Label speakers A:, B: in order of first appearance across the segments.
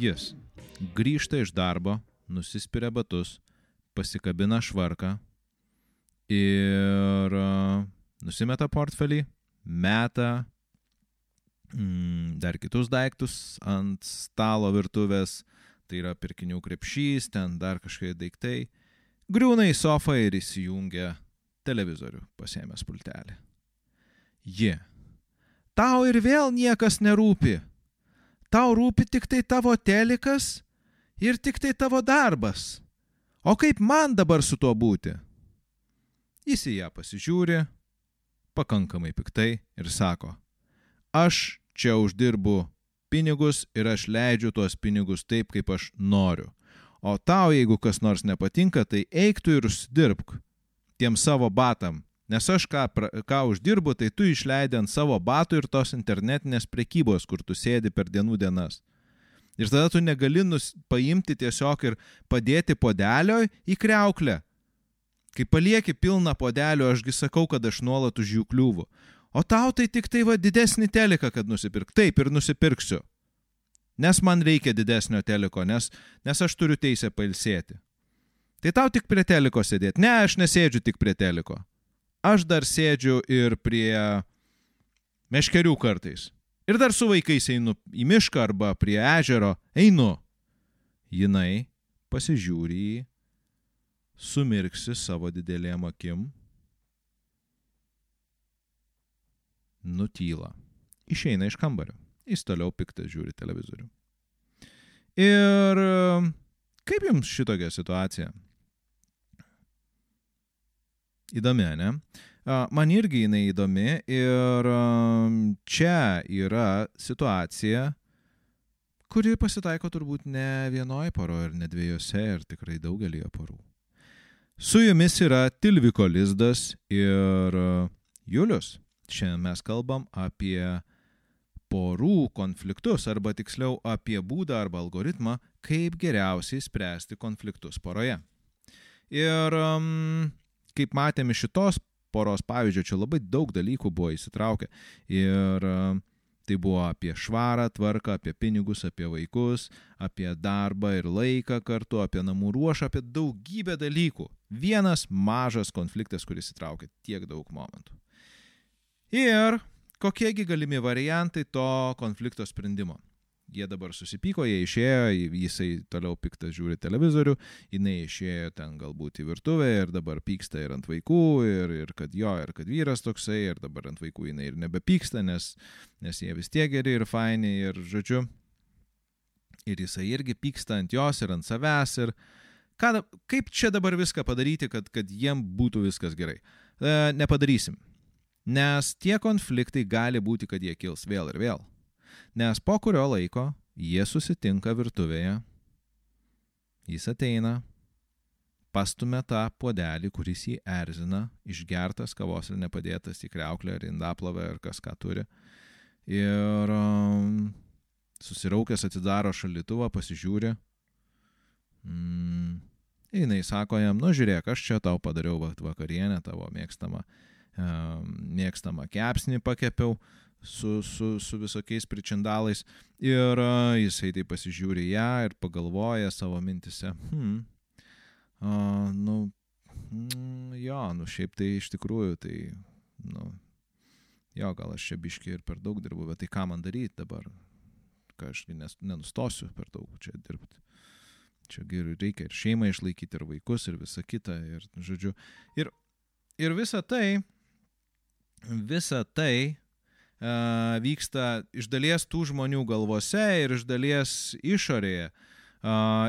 A: Jis grįžta iš darbo, nusispiria batus, pasikabina švarką ir uh, nusimeta portfelį, meta mm, dar kitus daiktus ant stalo virtuvės, tai yra pirkinių krepšys, ten dar kažkokie daiktai, griūna į sofą ir įsijungia televizorių pasėmęs pultelį. Ji. Tau ir vėl niekas nerūpi. Tau rūpi tik tai tavo telikas ir tik tai tavo darbas. O kaip man dabar su tuo būti? Jis į ją pasižiūri, pakankamai piktai ir sako, aš čia uždirbu pinigus ir aš leidžiu tuos pinigus taip, kaip aš noriu. O tau, jeigu kas nors nepatinka, tai eiktų ir užsidirbk tiem savo batam. Nes aš ką, ką uždirbu, tai tu išleidai ant savo batų ir tos internetinės prekybos, kur tu sėdi per dienų dienas. Ir tada tu negali nus, paimti tiesiog ir padėti podelio į kreuklę. Kai palieki pilną podelio, ašgi sakau, kad aš nuolat už jų kliūvu. O tau tai tik tai va didesnį teleką, kad nusipirk. Taip ir nusipirksiu. Nes man reikia didesnio teliko, nes, nes aš turiu teisę pailsėti. Tai tau tik prie teliko sėdėti. Ne, aš nesėdžiu tik prie teliko. Aš dar sėdžiu ir prie meškerių kartais. Ir dar su vaikais einu į mišką arba prie ežero. Einu. Jinai pasižiūri į sumirksi savo didelėm akim, nutyla, išeina iš kambario, jis toliau piktas žiūri televizorių. Ir kaip jums šitokia situacija? Įdomi, ne? Man irgi jinai įdomi ir čia yra situacija, kuri pasitaiko turbūt ne vienoje poroje ir ne dviejose ir tikrai daugelį porų. Su jumis yra Tilviko Lizdas ir Julius. Šiandien mes kalbam apie porų konfliktus, arba tiksliau apie būdą arba algoritmą, kaip geriausiai spręsti konfliktus poroje. Ir kaip matėme šitos poros pavyzdžio, čia labai daug dalykų buvo įsitraukę. Ir Tai buvo apie švarą, tvarką, apie pinigus, apie vaikus, apie darbą ir laiką kartu, apie namų ruošą, apie daugybę dalykų. Vienas mažas konfliktas, kuris įtraukė tiek daug momentų. Ir kokiegi galimi variantai to konflikto sprendimo? Jie dabar susipyko, jie išėjo, jisai toliau piktas žiūri televizorių, jinai išėjo ten galbūt į virtuvę ir dabar pyksta ir ant vaikų, ir, ir kad jo, ir kad vyras toksai, ir dabar ant vaikų jinai ir nebepyksta, nes, nes jie vis tiek geri ir faini, ir žodžiu, ir jisai irgi pyksta ant jos ir ant savęs, ir ką, kaip čia dabar viską padaryti, kad, kad jiem būtų viskas gerai. E, nepadarysim. Nes tie konfliktai gali būti, kad jie kils vėl ir vėl. Nes po kurio laiko jie susitinka virtuvėje, jis ateina, pastumia tą puodelį, kuris jį erzina, išgertas kavos ir nepadėtas į kreuklę ar indaplovę ar kas ką turi. Ir um, susiraukęs atidaro šalituvą, pasižiūri. Mm, jinai sako jam, nu žiūrėk, aš čia tau padariau vakarienę, tavo mėgstamą, um, mėgstamą kepsnį pakepiau, su, su, su visokiais pričindalais. Ir uh, jisai tai pasižiūri ją ir pagalvoja savo mintise, hmm, uh, nu, mm, jo, nu šiaip tai iš tikrųjų, tai, nu, jo, gal aš čia biški ir per daug dirbu, bet tai ką man daryti dabar, ką aš nenustosiu per daug čia dirbti. Čia reikia ir šeimą išlaikyti, ir vaikus, ir visą kitą, ir, žodžiu, ir, ir visa tai, visa tai vyksta iš dalies tų žmonių galvose ir iš dalies išorėje.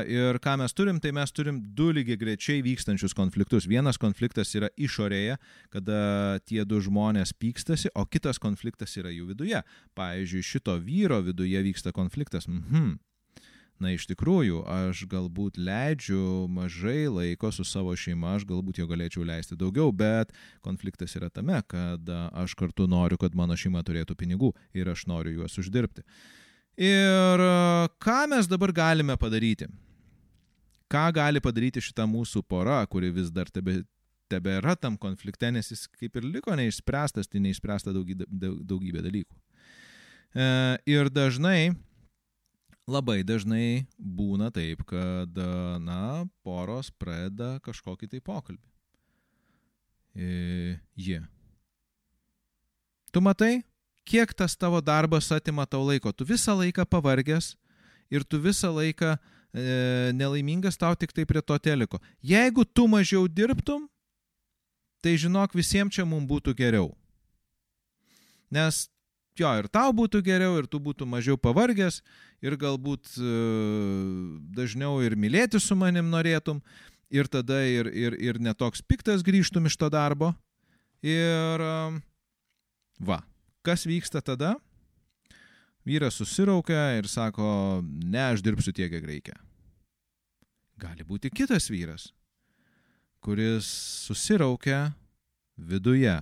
A: Ir ką mes turim, tai mes turim du lygiai grečiai vykstančius konfliktus. Vienas konfliktas yra išorėje, kada tie du žmonės pykstasi, o kitas konfliktas yra jų viduje. Pavyzdžiui, šito vyro viduje vyksta konfliktas. Mhm na iš tikrųjų, aš galbūt leidžiu mažai laiko su savo šeima, aš galbūt jo galėčiau leisti daugiau, bet konfliktas yra tame, kad aš kartu noriu, kad mano šeima turėtų pinigų ir aš noriu juos uždirbti. Ir ką mes dabar galime padaryti? Ką gali padaryti šita mūsų pora, kuri vis dar tebe, tebėra tam konflikte, nes jis kaip ir liko neišspręstas, tai neišspręsta daugybė, daugybė dalykų. E, ir dažnai labai dažnai būna taip, kad, na, poros pradeda kažkokį tai pokalbį. E, ji. Tu matai, kiek tas tavo darbas atima tau laiko. Tu visą laiką pavargęs ir tu visą laiką e, nelaimingas tau tik tai prie to teliko. Jeigu tu mažiau dirbtum, tai žinok, visiems čia mums būtų geriau. Nes jo, ir tau būtų geriau, ir tu būtų mažiau pavargęs, ir galbūt e, dažniau ir mylėti su manim norėtum, ir tada ir, ir, ir netoks piktas grįžtum iš to darbo. Ir e, va, kas vyksta tada? Vyras susiraukia ir sako, ne, aš dirbsiu tiek, kiek reikia. Gali būti kitas vyras, kuris susiraukia viduje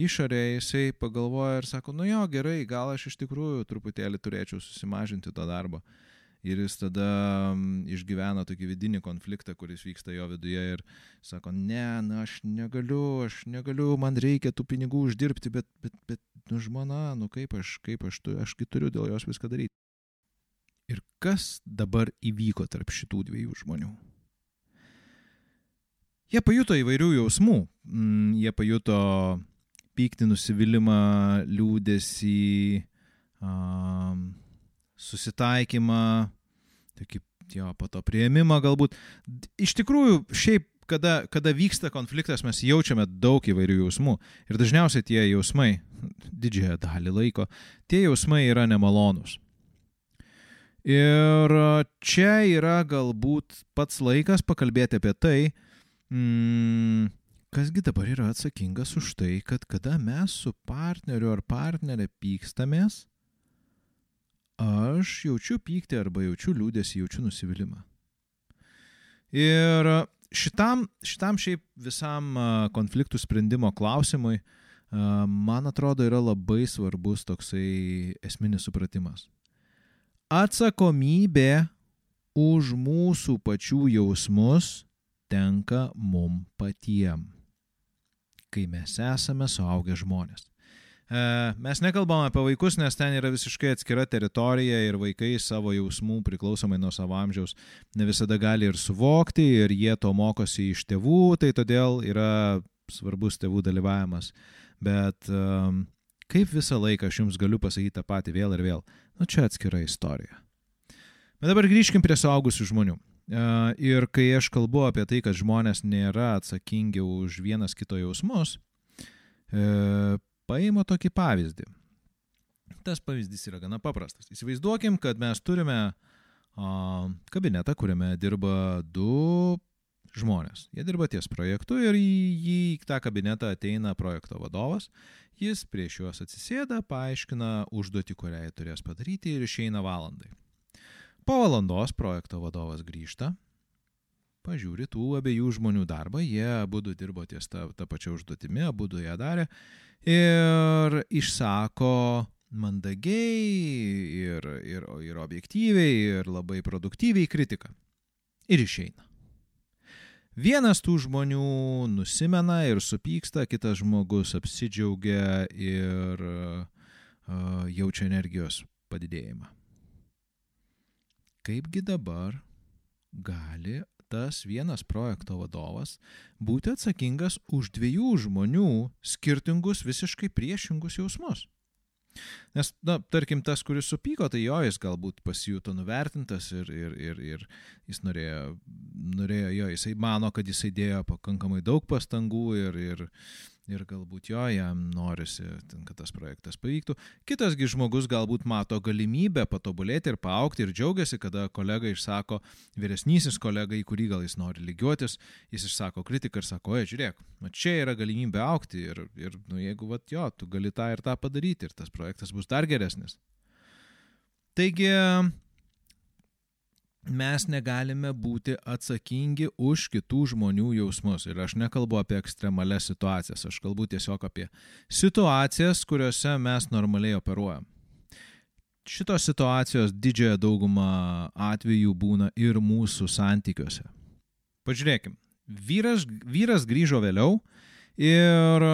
A: išorėje jisai pagalvoja ir sako, nu jo, gerai, gal aš iš tikrųjų truputėlį turėčiau susimažinti to darbo. Ir jis tada mm, išgyvena tokį vidinį konfliktą, kuris vyksta jo viduje ir sako, ne, na aš negaliu, aš negaliu, man reikia tų pinigų uždirbti, bet, bet, bet, nu žmona, nu kaip aš, kaip aš, tu, ašgi turiu dėl jos viską daryti. Ir kas dabar įvyko tarp šitų dviejų žmonių? Jie pajuto įvairių jausmų. Mm, jie pajuto pyktį, nusivylimą, liūdėsi, um, susitaikymą, tokį jo, po to prieimimą galbūt. Iš tikrųjų, šiaip, kada, kada vyksta konfliktas, mes jaučiame daug įvairių jausmų. Ir dažniausiai tie jausmai, didžiąją dalį laiko, tie jausmai yra nemalonūs. Ir čia yra galbūt pats laikas pakalbėti apie tai, mm, kasgi dabar yra atsakingas už tai, kad kada mes su partneriu ar partnerė pykstamės, aš jaučiu pyktį arba jaučiu liūdėsi, jaučiu nusivylimą. Ir šitam, šitam šiaip visam konfliktų sprendimo klausimui, man atrodo, yra labai svarbus toksai esminis supratimas. Atsakomybė už mūsų pačių jausmus tenka mum patiem kai mes esame suaugę žmonės. E, mes nekalbam apie vaikus, nes ten yra visiškai atskira teritorija ir vaikai savo jausmų priklausomai nuo savo amžiaus ne visada gali ir suvokti ir jie to mokosi iš tėvų, tai todėl yra svarbus tėvų dalyvavimas. Bet um, kaip visą laiką aš jums galiu pasakyti tą patį vėl ir vėl, nu čia atskira istorija. Bet dabar grįžkim prie suaugusių žmonių. Ir kai aš kalbu apie tai, kad žmonės nėra atsakingi už vienas kito jausmus, e, paima tokį pavyzdį. Tas pavyzdys yra gana paprastas. Įsivaizduokim, kad mes turime kabinetą, kuriame dirba du žmonės. Jie dirba ties projektu ir į jį tą kabinetą ateina projekto vadovas. Jis prieš juos atsisėda, paaiškina užduotį, kurią jie turės padaryti ir išeina valandai. Po valandos projekto vadovas grįžta, pažiūri tų abiejų žmonių darbą, jie abu dirbo ties tą, tą pačią užduotimi, abu ją darė ir išsako mandagiai ir, ir, ir objektyviai ir labai produktyviai kritiką. Ir išeina. Vienas tų žmonių nusimena ir supyksta, kitas žmogus apsidžiaugia ir uh, jaučia energijos padidėjimą kaipgi dabar gali tas vienas projekto vadovas būti atsakingas už dviejų žmonių skirtingus visiškai priešingus jausmus. Nes, na, tarkim, tas, kuris supyko, tai jo, jis galbūt pasijuto nuvertintas ir, ir, ir, ir jis norėjo, norėjo, jo, jisai mano, kad jisai dėjo pakankamai daug pastangų ir, ir, ir galbūt jo, jam norisi, kad tas projektas pavyktų. Kitasgi žmogus galbūt mato galimybę patobulėti ir paaukti ir džiaugiasi, kada kolega išsako, vyresnysis kolega, į kurį gal jis nori lygiuotis, jis išsako kritiką ir sako, oi, žiūrėk, čia yra galimybė aukti ir, ir nu, jeigu, va, jo, tu gali tą ir tą padaryti ir tas projektas bus dar geresnis. Taigi, mes negalime būti atsakingi už kitų žmonių jausmus. Ir aš nekalbu apie ekstremales situacijas, aš kalbu tiesiog apie situacijas, kuriuose mes normaliai operuojam. Šitos situacijos didžiąją daugumą atvejų būna ir mūsų santykiuose. Pažiūrėkim, vyras, vyras grįžo vėliau ir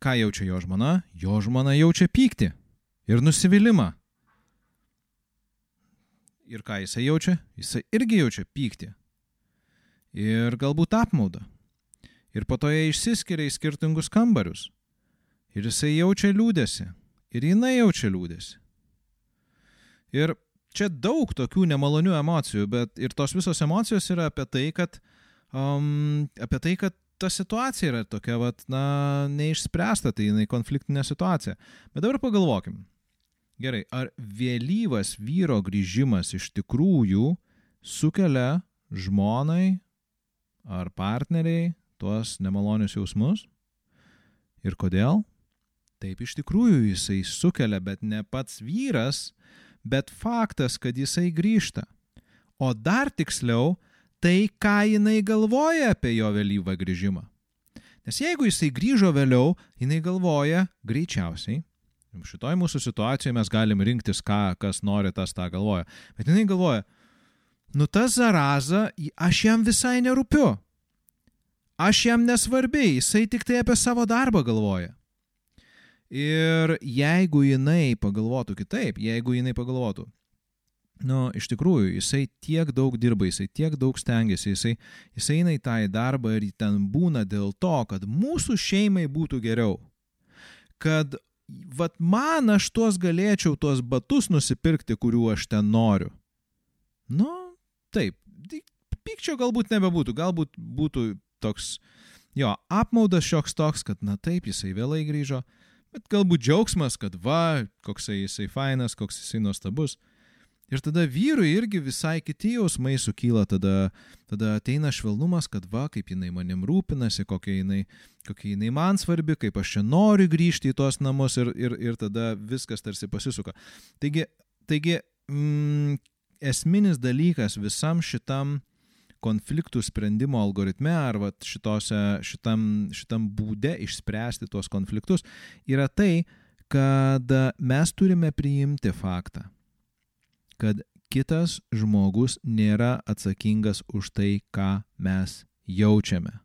A: ką jaučia jo žmona? Jo žmona jaučia pyktį ir nusivylimą. Ir ką jisai jaučia? Jisai irgi jaučia pyktį. Ir galbūt apmaudą. Ir po to jie išsiskiria į skirtingus kambarius. Ir jisai jaučia liūdėsi. Ir jinai jaučia liūdėsi. Ir čia daug tokių nemalonių emocijų, bet ir tos visos emocijos yra apie tai, kad, um, apie tai, kad ta situacija yra tokia, vat, na, neišspręsta, tai jinai konfliktinė situacija. Bet dabar pagalvokim. Gerai, ar vėlyvas vyro grįžimas iš tikrųjų sukelia žmonai ar partneriai tuos nemalonius jausmus? Ir kodėl? Taip iš tikrųjų jisai sukelia, bet ne pats vyras, bet faktas, kad jisai grįžta. O dar tiksliau, tai ką jinai galvoja apie jo vėlyvą grįžimą. Nes jeigu jisai grįžo vėliau, jinai galvoja greičiausiai. Šitoj mūsų situacijoje mes galim rinktis, ką, kas nori, tas tą galvoja. Bet jinai galvoja, nu tas zaraza, aš jam visai nerūpiu. Aš jam nesvarbi, jisai tik tai apie savo darbą galvoja. Ir jeigu jinai pagalvotų kitaip, jeigu jinai pagalvotų, nu, iš tikrųjų, jisai tiek daug dirba, jisai tiek daug stengiasi, jisai, jisai eina į tą į darbą ir ten būna dėl to, kad mūsų šeimai būtų geriau. Kad, vad, man aš tuos galėčiau tuos batus nusipirkti, kuriuo aš ten noriu. Nu, taip, pykčio galbūt nebebūtų, galbūt būtų toks, jo, apmaudas šioks toks, kad na taip, jisai vėlai grįžo, bet galbūt džiaugsmas, kad va, koksai jisai fainas, koks jisai nuostabus. Ir tada vyrui irgi visai kiti jausmai sukyla, tada, tada ateina švelnumas, kad va, kaip jinai manim rūpinasi, kokia jinai, kokia jinai man svarbi, kaip aš čia noriu grįžti į tuos namus ir, ir, ir tada viskas tarsi pasisuka. Taigi, taigi mm, esminis dalykas visam šitam konfliktų sprendimo algoritme ar šitose, šitam, šitam būde išspręsti tuos konfliktus yra tai, kad mes turime priimti faktą, kad kitas žmogus nėra atsakingas už tai, ką mes jaučiame.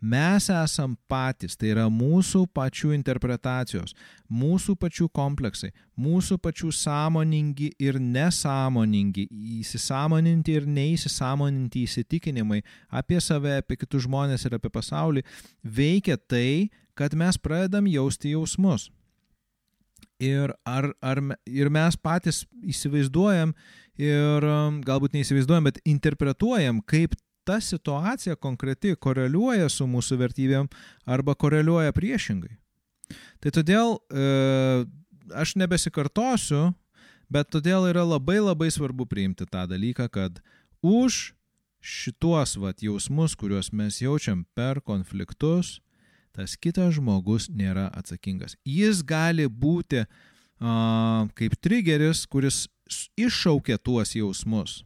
A: Mes esam patys, tai yra mūsų pačių interpretacijos, mūsų pačių kompleksai, mūsų pačių sąmoningi ir nesąmoningi, įsisamoninti ir neįsisamoninti įsitikinimai apie save, apie kitus žmonės ir apie pasaulį veikia tai, kad mes pradedam jausti jausmus. Ir, ar, ar, ir mes patys įsivaizduojam ir um, galbūt neįsivaizduojam, bet interpretuojam, kaip ta situacija konkreti koreliuoja su mūsų vertybėm arba koreliuoja priešingai. Tai todėl e, aš nebesikartosiu, bet todėl yra labai labai svarbu priimti tą dalyką, kad už šituos vat jausmus, kuriuos mes jaučiam per konfliktus, tas kitas žmogus nėra atsakingas. Jis gali būti a, kaip trigeris, kuris iššaukia tuos jausmus.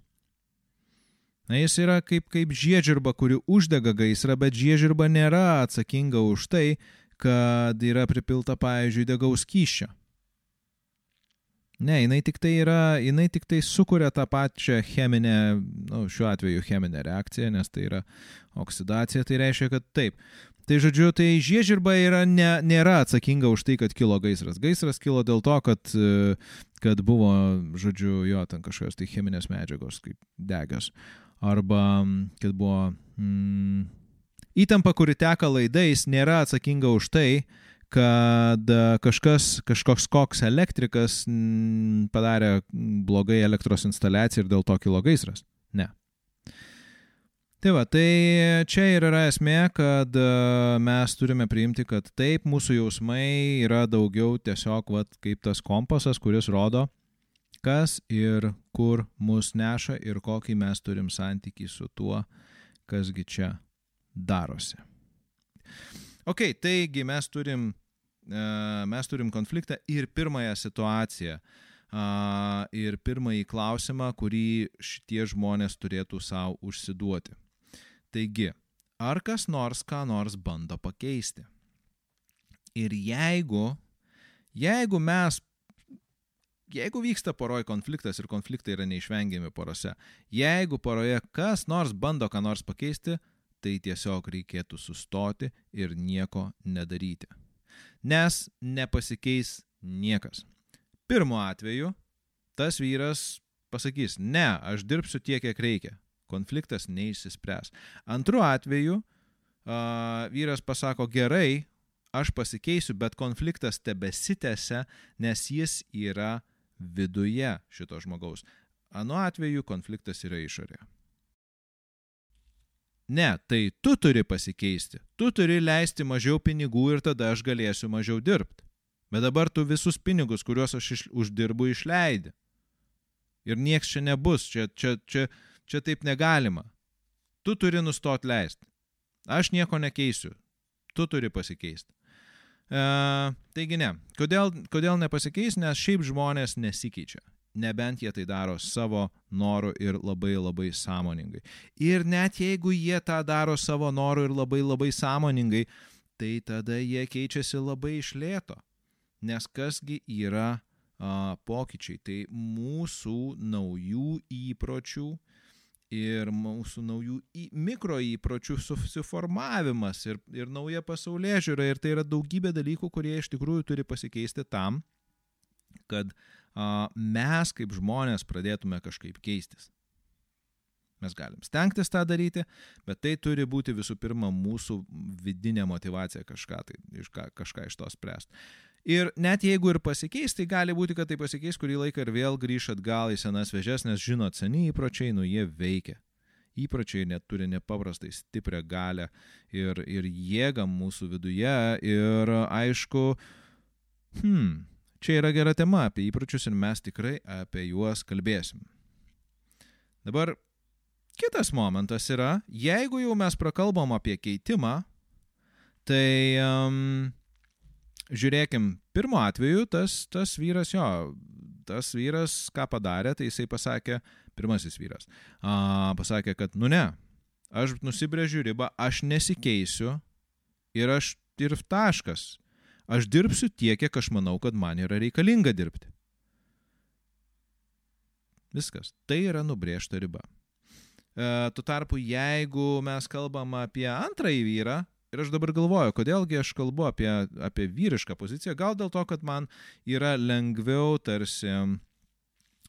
A: Na, jis yra kaip, kaip žiedžirba, kuri uždega gaisrą, bet žiedžirba nėra atsakinga už tai, kad yra pripilta, pavyzdžiui, degaus kyščio. Ne, jinai tik tai yra, jinai tik tai sukuria tą pačią cheminę, nu, šiuo atveju cheminę reakciją, nes tai yra oksidacija, tai reiškia, kad taip. Tai žodžiu, tai žiežirba yra, ne, nėra atsakinga už tai, kad kilo gaisras. Gaisras kilo dėl to, kad, kad buvo, žodžiu, jo, ten kažkokios tai cheminės medžiagos, kaip degios arba kad buvo mm, įtampa, kuri teka laidais, nėra atsakinga už tai, kad kažkas, kažkoks koks elektrikas padarė blogai elektros instaliaciją ir dėl to kilo gaisras. Ne. Tai va, tai čia ir yra esmė, kad mes turime priimti, kad taip, mūsų jausmai yra daugiau tiesiog, va, kaip tas kompasas, kuris rodo, kas ir kur mus neša ir kokį mes turim santykį su tuo, kasgi čia darosi. Ok, taigi mes turim, e, mes turim konfliktą ir pirmąją situaciją ir pirmąjį klausimą, kurį šitie žmonės turėtų savo užsiduoti. Taigi, ar kas nors ką nors bando pakeisti? Ir jeigu, jeigu mes jeigu vyksta poroje konfliktas ir konfliktai yra neišvengiami porose, jeigu poroje kas nors bando ką nors pakeisti, tai tiesiog reikėtų sustoti ir nieko nedaryti. Nes nepasikeis niekas. Pirmu atveju tas vyras pasakys, ne, aš dirbsiu tiek, kiek reikia. Konfliktas neišsispręs. Antru atveju a, vyras pasako, gerai, aš pasikeisiu, bet konfliktas tebesitęsia, nes jis yra viduje šito žmogaus. Anu atveju konfliktas yra išorėje. Ne, tai tu turi pasikeisti. Tu turi leisti mažiau pinigų ir tada aš galėsiu mažiau dirbti. Bet dabar tu visus pinigus, kuriuos aš iš, uždirbu, išleidi. Ir nieks čia nebus, čia, čia, čia, čia taip negalima. Tu turi nustoti leisti. Aš nieko nekeisiu. Tu turi pasikeisti. E, taigi ne. Kodėl, kodėl nepasikeis? Nes šiaip žmonės nesikeičia. Nebent jie tai daro savo noru ir labai labai sąmoningai. Ir net jeigu jie tą daro savo noru ir labai labai sąmoningai, tai tada jie keičiasi labai iš lėto. Nes kasgi yra a, pokyčiai? Tai mūsų naujų įpročių ir mūsų naujų į, mikro įpročių susiformavimas ir, ir nauja pasaulyje žiūra. Ir tai yra daugybė dalykų, kurie iš tikrųjų turi pasikeisti tam, kad a, mes kaip žmonės pradėtume kažkaip keistis. Mes galim stengtis tą daryti, bet tai turi būti visų pirma mūsų vidinė motivacija kažką, tai, iš, kažką iš to spręsti. Ir net jeigu ir pasikeis, tai gali būti, kad tai pasikeis kurį laiką ir vėl grįž atgal į senas vežes, nes žinot, seni įpročiai, nu jie veikia. Įpročiai net turi nepaprastai stiprią galę ir, ir jėgą mūsų viduje. Ir aišku, hmm, čia yra gera tema apie įpročius ir mes tikrai apie juos kalbėsim. Dabar kitas momentas yra, jeigu jau mes prakalbam apie keitimą, tai um, žiūrėkim, pirmo atveju tas, tas vyras jo, tas vyras ką padarė, tai jisai pasakė, pirmasis vyras, a, pasakė, kad nu ne, aš nusibrėžiu ribą, aš nesikeisiu ir aš ir taškas. Aš dirbsiu tiek, kiek aš manau, kad man yra reikalinga dirbti. Viskas. Tai yra nubrėžta riba. E, tuo tarpu, jeigu mes kalbam apie antrąjį vyrą, Ir aš dabar galvoju, kodėlgi aš kalbu apie, apie vyrišką poziciją. Gal dėl to, kad man yra lengviau tarsi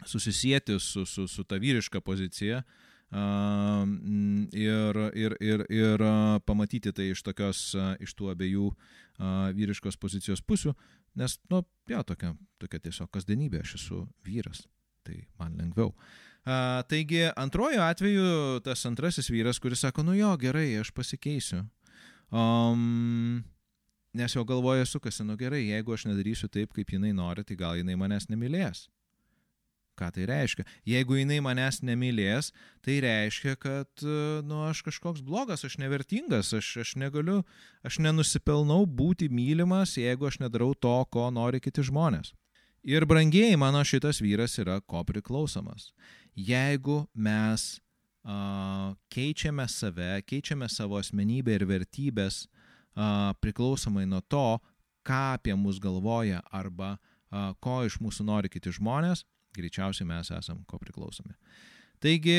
A: susisieti su, su, su ta vyriška pozicija uh, ir, ir, ir, ir pamatyti tai iš, tokios, iš tų abiejų uh, vyriškos pozicijos pusių, nes, nu, jo, tokia, tokia tiesiog kasdienybė, aš esu vyras, tai man lengviau. Uh, taigi, antrojo atveju tas antrasis vyras, kuris sako, nu jo, gerai, aš pasikeisiu. Um, nes jo galvoje sukasi, nu gerai, jeigu aš nedarysiu taip, kaip jinai nori, tai gal jinai manęs nemylės. Ką tai reiškia? Jeigu jinai manęs nemylės, tai reiškia, kad, nu, aš kažkoks blogas, aš nevertingas, aš, aš negaliu, aš nenusipelnau būti mylimas, jeigu aš nedarau to, ko nori kiti žmonės. Ir brangiai mano šitas vyras yra ko priklausomas. Jeigu mes keičiame save, keičiame savo asmenybę ir vertybės priklausomai nuo to, ką apie mus galvoja arba ko iš mūsų nori kiti žmonės, greičiausiai mes esam ko priklausomi. Taigi,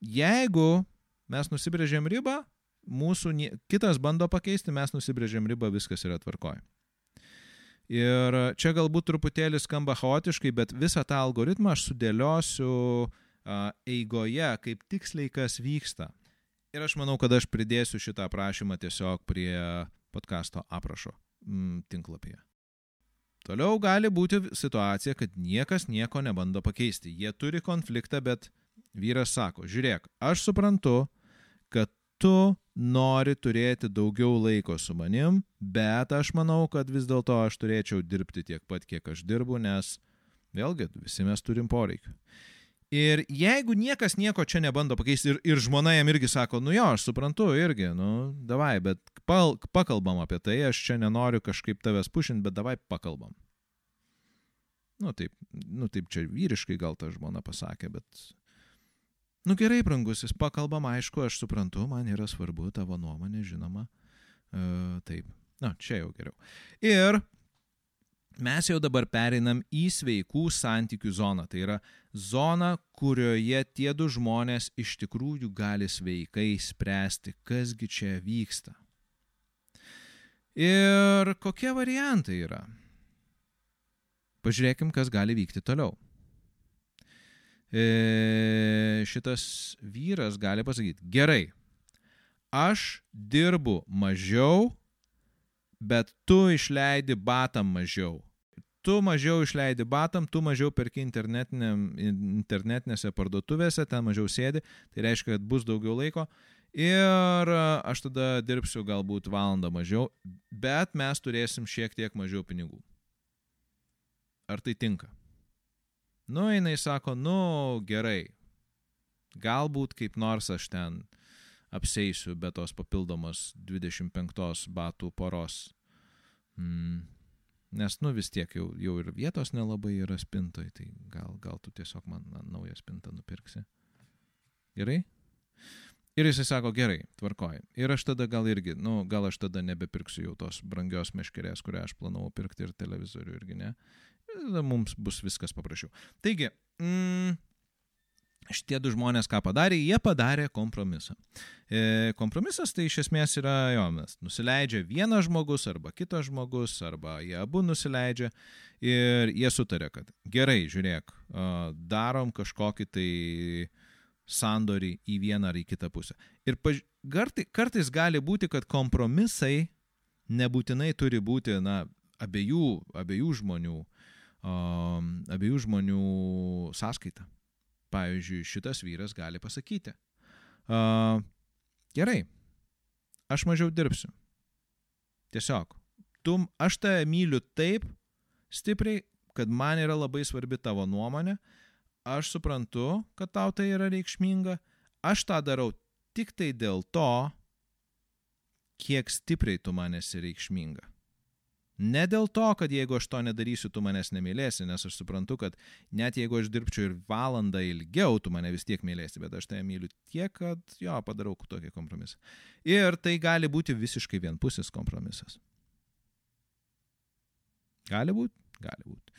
A: jeigu mes nusibrėžėm ribą, mūsų kitas bando pakeisti, mes nusibrėžėm ribą, viskas yra tvarkoje. Ir čia galbūt truputėlį skamba chaotiškai, bet visą tą algoritmą aš sudėliosiu uh, eigoje, kaip tiksliai kas vyksta. Ir aš manau, kad aš pridėsiu šitą aprašymą tiesiog prie podkasto aprašo mm, tinklapyje. Toliau gali būti situacija, kad niekas nieko nebando pakeisti. Jie turi konfliktą, bet vyras sako, žiūrėk, aš suprantu, kad tu nori turėti daugiau laiko su manim, bet aš manau, kad vis dėlto aš turėčiau dirbti tiek pat, kiek aš dirbu, nes vėlgi visi mes turim poreikių. Ir jeigu niekas nieko čia nebando pakeisti ir, ir žmona jam irgi sako, nu jo, aš suprantu irgi, nu, davai, bet pal, pakalbam apie tai, aš čia nenoriu kažkaip tavęs pušinti, bet davai pakalbam. Nu taip, nu taip čia vyriškai gal ta žmona pasakė, bet... Nu gerai, brangusis, pakalbam, aišku, aš suprantu, man yra svarbu tavo nuomonė, žinoma. Uh, taip, na, čia jau geriau. Ir mes jau dabar pereinam į sveikų santykių zoną. Tai yra zona, kurioje tie du žmonės iš tikrųjų gali sveikai spręsti, kasgi čia vyksta. Ir kokie variantai yra? Pažiūrėkim, kas gali vykti toliau. e, šitas vyras gali pasakyti, gerai, aš dirbu mažiau, bet tu išleidi batam mažiau. Tu mažiau išleidi batam, tu mažiau perki internetinėse parduotuvėse, ten mažiau sėdi, tai reiškia, kad bus daugiau laiko. Ir aš tada dirbsiu galbūt valandą mažiau, bet mes turėsim šiek tiek mažiau pinigų. Ar tai tinka? Nu, jinai sako, nu, gerai. Galbūt kaip nors aš ten apseisiu be tos papildomos 25 batų poros. Mm. Nes, nu, vis tiek jau, jau ir vietos nelabai yra spintoj, tai gal, gal tu tiesiog man naują spintą nupirksi. Gerai? Ir jisai sako, gerai, tvarkoji. Ir aš tada gal irgi, nu, gal aš tada nebepirksiu jau tos brangios meškerės, kurią aš planavau pirkti ir televizorių irgi ne. Ir tada mums bus viskas paprasčiau. Taigi, mm, šitie du žmonės ką padarė, jie padarė kompromisą. E, kompromisas tai iš esmės yra, jo, mes nusileidžia vienas žmogus arba kitas žmogus, arba jie abu nusileidžia ir jie sutarė, kad gerai, žiūrėk, darom kažkokį tai sandorį į vieną ar į kitą pusę. Ir paž... kartais gali būti, kad kompromisai nebūtinai turi būti na, abiejų, abiejų žmonių, um, abiejų žmonių sąskaita. Pavyzdžiui, šitas vyras gali pasakyti, uh, gerai, aš mažiau dirbsiu. Tiesiog, tu, aš tave myliu taip stipriai, kad man yra labai svarbi tavo nuomonė, aš suprantu, kad tau tai yra reikšminga, aš tą darau tik tai dėl to, kiek stipriai tu man esi reikšminga. Ne dėl to, kad jeigu aš to nedarysiu, tu manęs nemylėsi, nes aš suprantu, kad net jeigu aš dirbčiau ir valandą ilgiau, tu mane vis tiek mylėsi, bet aš tai myliu tiek, kad jo, padarau tokį kompromisą. Ir tai gali būti visiškai vienpusis kompromisas. Gali būti? Gali būti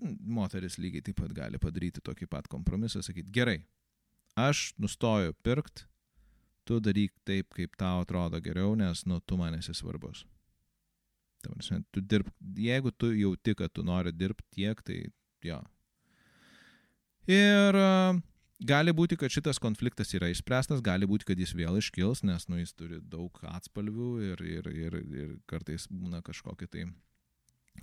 A: moteris lygiai taip pat gali padaryti tokį pat kompromisą, sakyti, gerai, aš nustoju pirkt, tu daryk taip, kaip tau atrodo geriau, nes, nu, tu man esi svarbus. Prasme, tu dirb, jeigu tu jauti, kad tu nori dirbti tiek, tai jo. Ir uh, gali būti, kad šitas konfliktas yra išspręstas, gali būti, kad jis vėl iškils, nes, nu, jis turi daug atspalvių ir, ir, ir, ir kartais būna kažkokie tai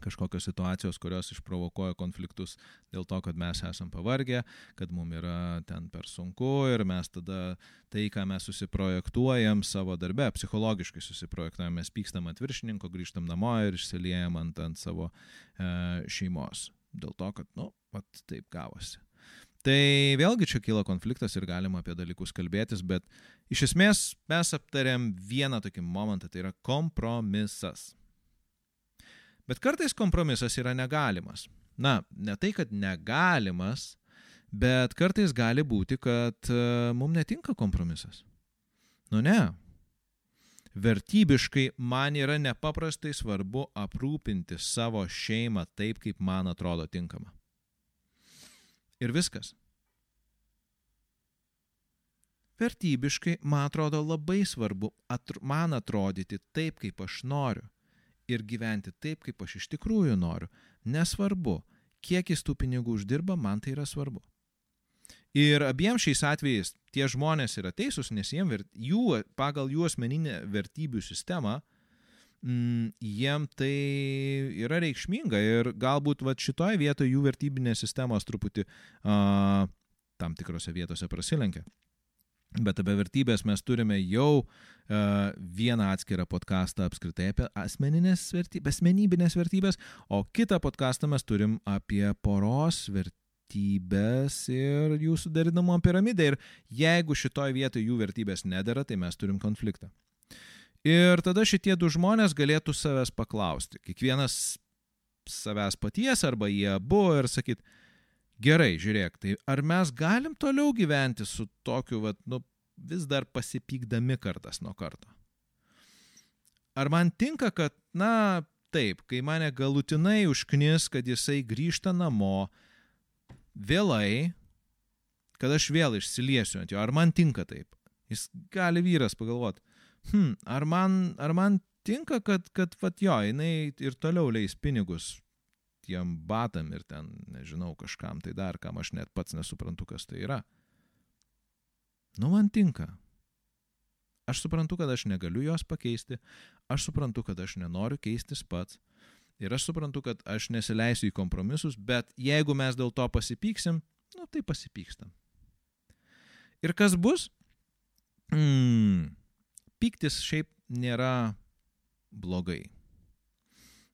A: kažkokios situacijos, kurios išprovokuoja konfliktus dėl to, kad mes esam pavargę, kad mums yra ten per sunku ir mes tada tai, ką mes susiprojektuojam savo darbe, psichologiškai susiprojektuojam, mes pykstam ant viršininko, grįžtam namo ir išsiliejam ant, ant savo e, šeimos. Dėl to, kad, nu, pat taip gavosi. Tai vėlgi čia kyla konfliktas ir galima apie dalykus kalbėtis, bet iš esmės mes aptarėm vieną tokį momentą, tai yra kompromisas. Bet kartais kompromisas yra negalimas. Na, ne tai, kad negalimas, bet kartais gali būti, kad e, mums netinka kompromisas. Nu ne. Vertybiškai man yra nepaprastai svarbu aprūpinti savo šeimą taip, kaip man atrodo tinkama. Ir viskas. Vertybiškai man atrodo labai svarbu atr man atrodyti taip, kaip aš noriu ir gyventi taip, kaip aš iš tikrųjų noriu. Nesvarbu, kiek jis tų pinigų uždirba, man tai yra svarbu. Ir abiem šiais atvejais tie žmonės yra teisūs, nes jiem, jų, pagal jų asmeninę vertybių sistemą, mm, jiem tai yra reikšminga ir galbūt va, šitoje vietoje jų vertybinės sistemos truputį uh, tam tikrose vietose prasilenkia. Bet apie vertybės mes turime jau uh, vieną atskirą podcastą apskritai apie asmeninės vertybės, asmenybinės vertybės, o kitą podcastą mes turim apie poros vertybės ir jų sudarinamo piramidę. Ir jeigu šitoje vietoje jų vertybės nedara, tai mes turim konfliktą. Ir tada šitie du žmonės galėtų savęs paklausti. Kiekvienas savęs paties arba jie abu ir sakyti, Gerai, žiūrėk, tai ar mes galim toliau gyventi su tokiu, vat, nu, vis dar pasipykdami kartas nuo karto? Ar man tinka, kad, na, taip, kai mane galutinai užknis, kad jisai grįžta namo vėlai, kad aš vėl išsiliesiu ant jo, ar man tinka taip? Jis gali vyras pagalvoti, hm, ar, man, ar man tinka, kad, kad, vat jo, jinai ir toliau leis pinigus tiem batam ir ten, nežinau, kažkam tai dar, kam aš net pats nesuprantu, kas tai yra. Nu, man tinka. Aš suprantu, kad aš negaliu jos pakeisti, aš suprantu, kad aš nenoriu keistis pats. Ir aš suprantu, kad aš nesileisiu į kompromisus, bet jeigu mes dėl to pasipyksim, nu tai pasipykstam. Ir kas bus? Mm, pyktis šiaip nėra blogai.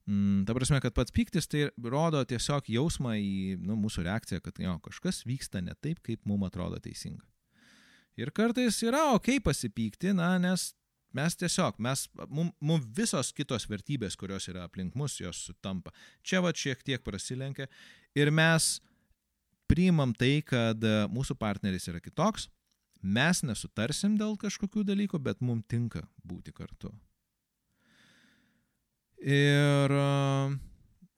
A: Mm, ta prasme, kad pats pyktis tai rodo tiesiog jausmą į nu, mūsų reakciją, kad jo, kažkas vyksta ne taip, kaip mums atrodo teisinga. Ir kartais yra ok pasipykti, na, nes mes tiesiog, mes, mums mum visos kitos vertybės, kurios yra aplink mus, jos sutampa. Čia va šiek tiek prasilenkia ir mes priimam tai, kad mūsų partneris yra kitoks, mes nesutarsim dėl kažkokių dalykų, bet mums tinka būti kartu. Ir e,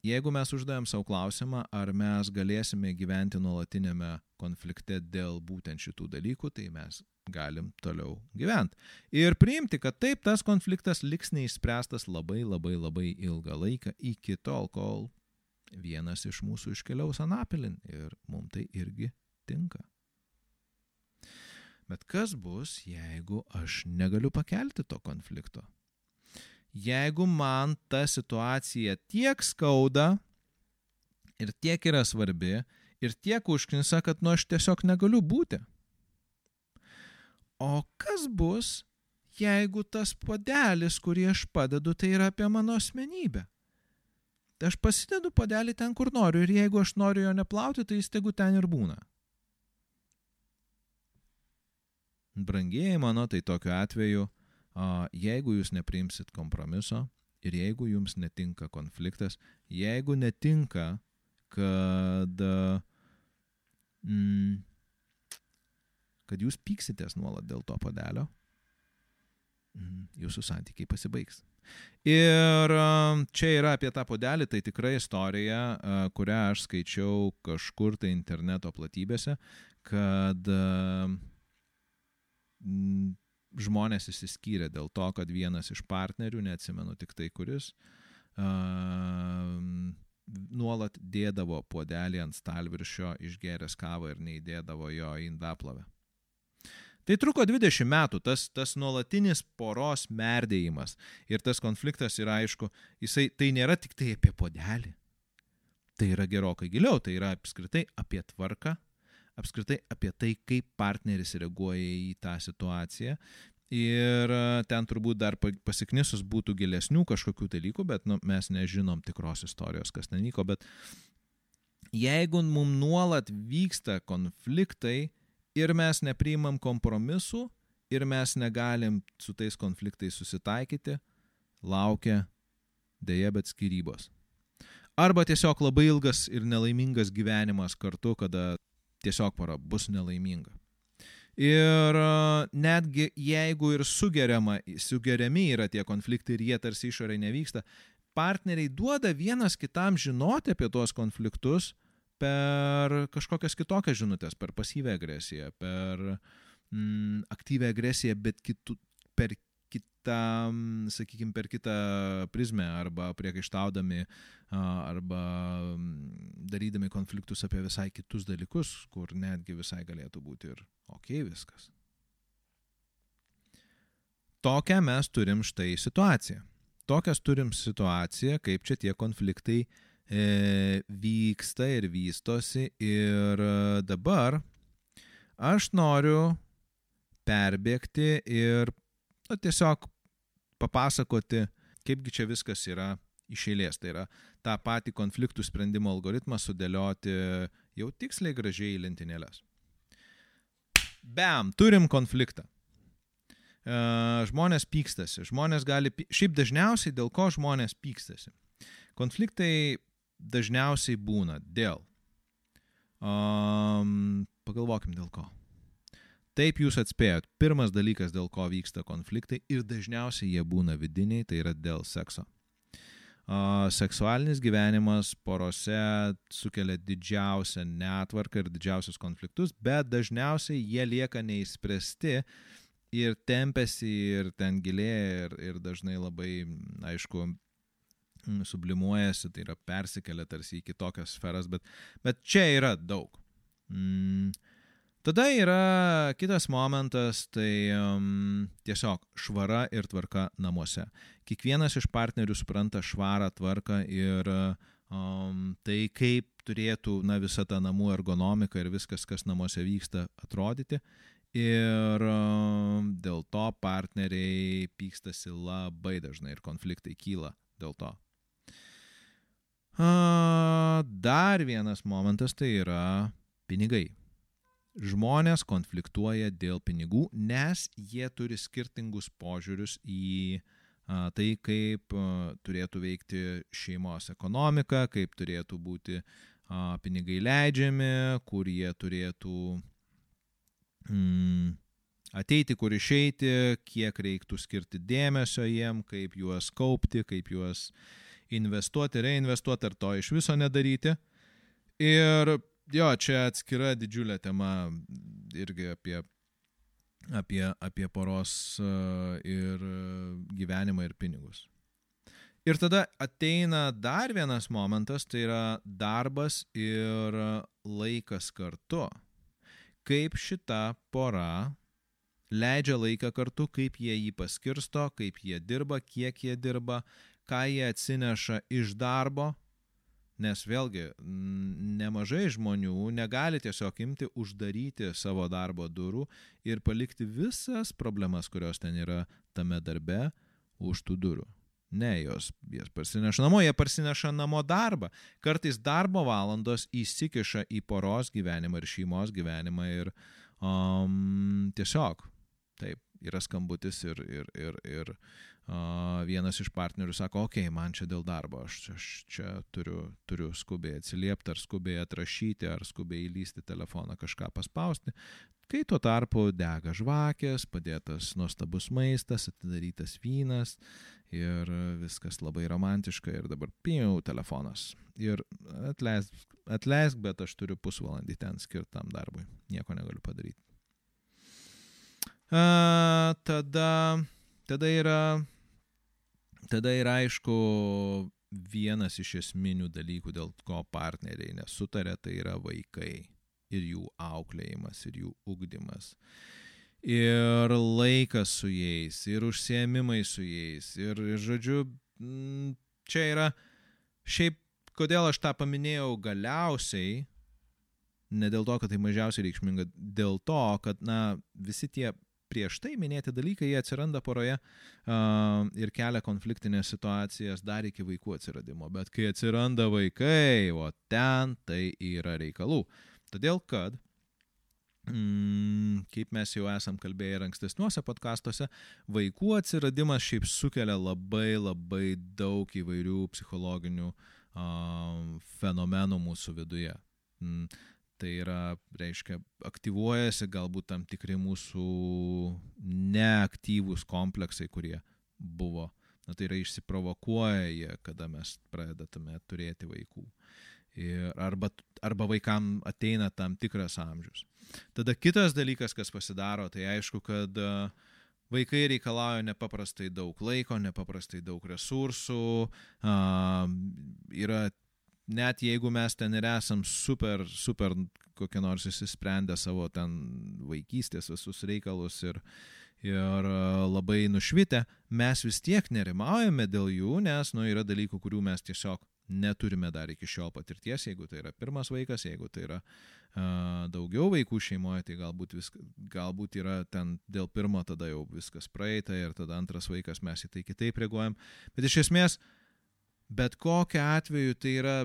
A: jeigu mes uždavėm savo klausimą, ar mes galėsime gyventi nuolatinėme konflikte dėl būtent šitų dalykų, tai mes galim toliau gyventi. Ir priimti, kad taip tas konfliktas liks neišspręstas labai labai labai ilgą laiką iki tol, kol vienas iš mūsų iškeliaus anapilin ir mums tai irgi tinka. Bet kas bus, jeigu aš negaliu pakelti to konflikto? Jeigu man ta situacija tiek skauda ir tiek yra svarbi ir tiek užknisa, kad nu aš tiesiog negaliu būti. O kas bus, jeigu tas podelis, kurį aš padedu, tai yra apie mano asmenybę? Tai aš pasidedu podelį ten, kur noriu ir jeigu aš noriu jo neplauti, tai jis tegu ten ir būna. Brangieji mano, tai tokiu atveju jeigu jūs nepriimsit kompromiso ir jeigu jums netinka konfliktas, jeigu netinka, kad, mm, kad jūs pyksitės nuolat dėl to padelio, mm, jūsų santykiai pasibaigs. Ir čia yra apie tą podelį, tai tikra istorija, kurią aš skaičiau kažkur tai interneto platybėse, kad žmonės išsiskyrė dėl to, kad vienas iš partnerių, neatsimenu tik tai kuris, uh, nuolat dėdavo puodelį ant stalviršio, išgeręs kavą ir neįdėdavo jo į indaplovę. Tai truko 20 metų, tas, tas nuolatinis poros merdėjimas ir tas konfliktas yra aišku, jisai tai nėra tik tai apie puodelį. Tai yra gerokai giliau, tai yra apskritai apie tvarką, apskritai apie tai, kaip partneris reaguoja į tą situaciją. Ir e, ten turbūt dar pasiknisus būtų gilesnių kažkokių dalykų, bet nu, mes nežinom tikros istorijos, kas ten vyko. Bet jeigu mums nuolat vyksta konfliktai ir mes nepriimam kompromisų ir mes negalim su tais konfliktais susitaikyti, laukia dėja bet skirybos. Arba tiesiog labai ilgas ir nelaimingas gyvenimas kartu, kada tiesiog para bus nelaiminga. Ir netgi jeigu ir sugeriama, sugeriami yra tie konfliktai ir jie tarsi išorai nevyksta, partneriai duoda vienas kitam žinoti apie tuos konfliktus per kažkokias kitokias žinutės, per pasyvę agresiją, per mm, aktyvę agresiją, bet kitų, per kitą, sakykime, per kitą prizmę arba priekaištaudami arba darydami konfliktus apie visai kitus dalykus, kur netgi visai galėtų būti ir ok viskas. Tokią mes turim štai situaciją. Tokias turim situaciją, kaip čia tie konfliktai e, vyksta ir vystosi ir dabar aš noriu perbėgti ir nu, tiesiog papasakoti, kaipgi čia viskas yra iš eilės. Tai yra tą patį konfliktų sprendimo algoritmą sudėlioti jau tiksliai gražiai į lentynėlės. Bam, turim konfliktą. E, žmonės pykstasi, žmonės gali, šiaip dažniausiai dėl ko žmonės pykstasi. Konfliktai dažniausiai būna dėl, um, pagalvokim dėl ko. Taip jūs atspėjot. Pirmas dalykas, dėl ko vyksta konfliktai ir dažniausiai jie būna vidiniai, tai yra dėl sekso. Uh, seksualinis gyvenimas porose sukelia didžiausią netvarką ir didžiausius konfliktus, bet dažniausiai jie lieka neįspręsti ir tempėsi ir ten gilėja ir, ir dažnai labai, aišku, mm, sublimuojasi, tai yra persikelia tarsi į kitokias sferas, bet, bet čia yra daug. Mm. Tada yra kitas momentas, tai um, tiesiog švara ir tvarka namuose. Kiekvienas iš partnerių supranta švarą tvarką ir um, tai, kaip turėtų na, visa ta namų ergonomika ir viskas, kas namuose vyksta, atrodyti. Ir um, dėl to partneriai pykstasi labai dažnai ir konfliktai kyla dėl to. Uh, dar vienas momentas tai yra pinigai žmonės konfliktuoja dėl pinigų, nes jie turi skirtingus požiūrius į a, tai, kaip a, turėtų veikti šeimos ekonomika, kaip turėtų būti a, pinigai leidžiami, kur jie turėtų mm, ateiti, kur išeiti, kiek reiktų skirti dėmesio jiem, kaip juos kaupti, kaip juos investuoti, reinvestuoti ar to iš viso nedaryti. Ir jo, čia atskira didžiulė tema irgi apie, apie, apie poros e, ir gyvenimą ir pinigus. Ir tada ateina dar vienas momentas, tai yra darbas ir laikas kartu. Kaip šita pora leidžia laiką kartu, kaip jie jį paskirsto, kaip jie dirba, kiek jie dirba, ką jie atsineša iš darbo Nes vėlgi, nemažai žmonių negali tiesiog imti, uždaryti savo darbo durų ir palikti visas problemas, kurios ten yra tame darbe, už tų durų. Ne, jos, jos parsineša namo, jie parsineša namo darbą. Kartais darbo valandos įsikiša į poros gyvenimą ir šeimos gyvenimą ir um, tiesiog, taip, yra skambutis ir, ir, ir, ir vienas iš partnerių sako, okei, okay, man čia dėl darbo, aš, aš čia turiu, turiu skubiai atsiliepti, ar skubiai atrašyti, ar skubiai įlysti telefoną, kažką paspausti. Kai tuo tarpu dega žvakės, padėtas nuostabus maistas, atidarytas vynas ir viskas labai romantiška ir dabar pijau telefonas. Ir atleisk, atleisk, bet aš turiu pusvalandį ten skirtam darbui. Nieko negaliu padaryti. A, tada, tada yra tada yra aišku vienas iš esminių dalykų, dėl ko partneriai nesutarė, tai yra vaikai ir jų auklėjimas, ir jų ugdymas. Ir laikas su jais, ir užsiemimai su jais. Ir, žodžiu, čia yra šiaip, kodėl aš tą paminėjau galiausiai, ne dėl to, kad tai mažiausiai reikšminga, dėl to, kad, na, visi tie prieš tai minėti dalykai, jie atsiranda poroje uh, ir kelia konfliktinės situacijas dar iki vaikų atsiradimo. Bet kai atsiranda vaikai, o ten tai yra reikalų. Todėl kad Mm, kaip mes jau esam kalbėję ir ankstesniuose podkastuose, vaikų atsiradimas šiaip sukelia labai labai daug įvairių psichologinių um, fenomenų mūsų viduje. Mm, Tai yra, reiškia, aktyvuojasi galbūt tam tikri mūsų neaktyvūs kompleksai, kurie buvo. Na, tai yra išsiprovokuoja jie, kada mes pradedame turėti vaikų. Ir arba, arba vaikam ateina tam tikras amžius. Tada kitas dalykas, kas pasidaro, tai aišku, kad vaikai reikalauja nepaprastai daug laiko, nepaprastai daug resursų, yra net jeigu mes ten ir esam super, super kokie nors įsisprendę savo ten vaikystės visus reikalus ir, ir e, labai nušvitę, mes vis tiek nerimaujame dėl jų, nes nu, yra dalykų, kurių mes tiesiog neturime dar iki šiol patirties, jeigu tai yra pirmas vaikas, jeigu tai yra uh, daugiau vaikų šeimoje, tai galbūt, viska, galbūt yra ten dėl pirmo tada jau viskas praeita ir tada antras vaikas mes į tai kitaip reaguojam. Bet iš esmės, bet kokiu atveju tai yra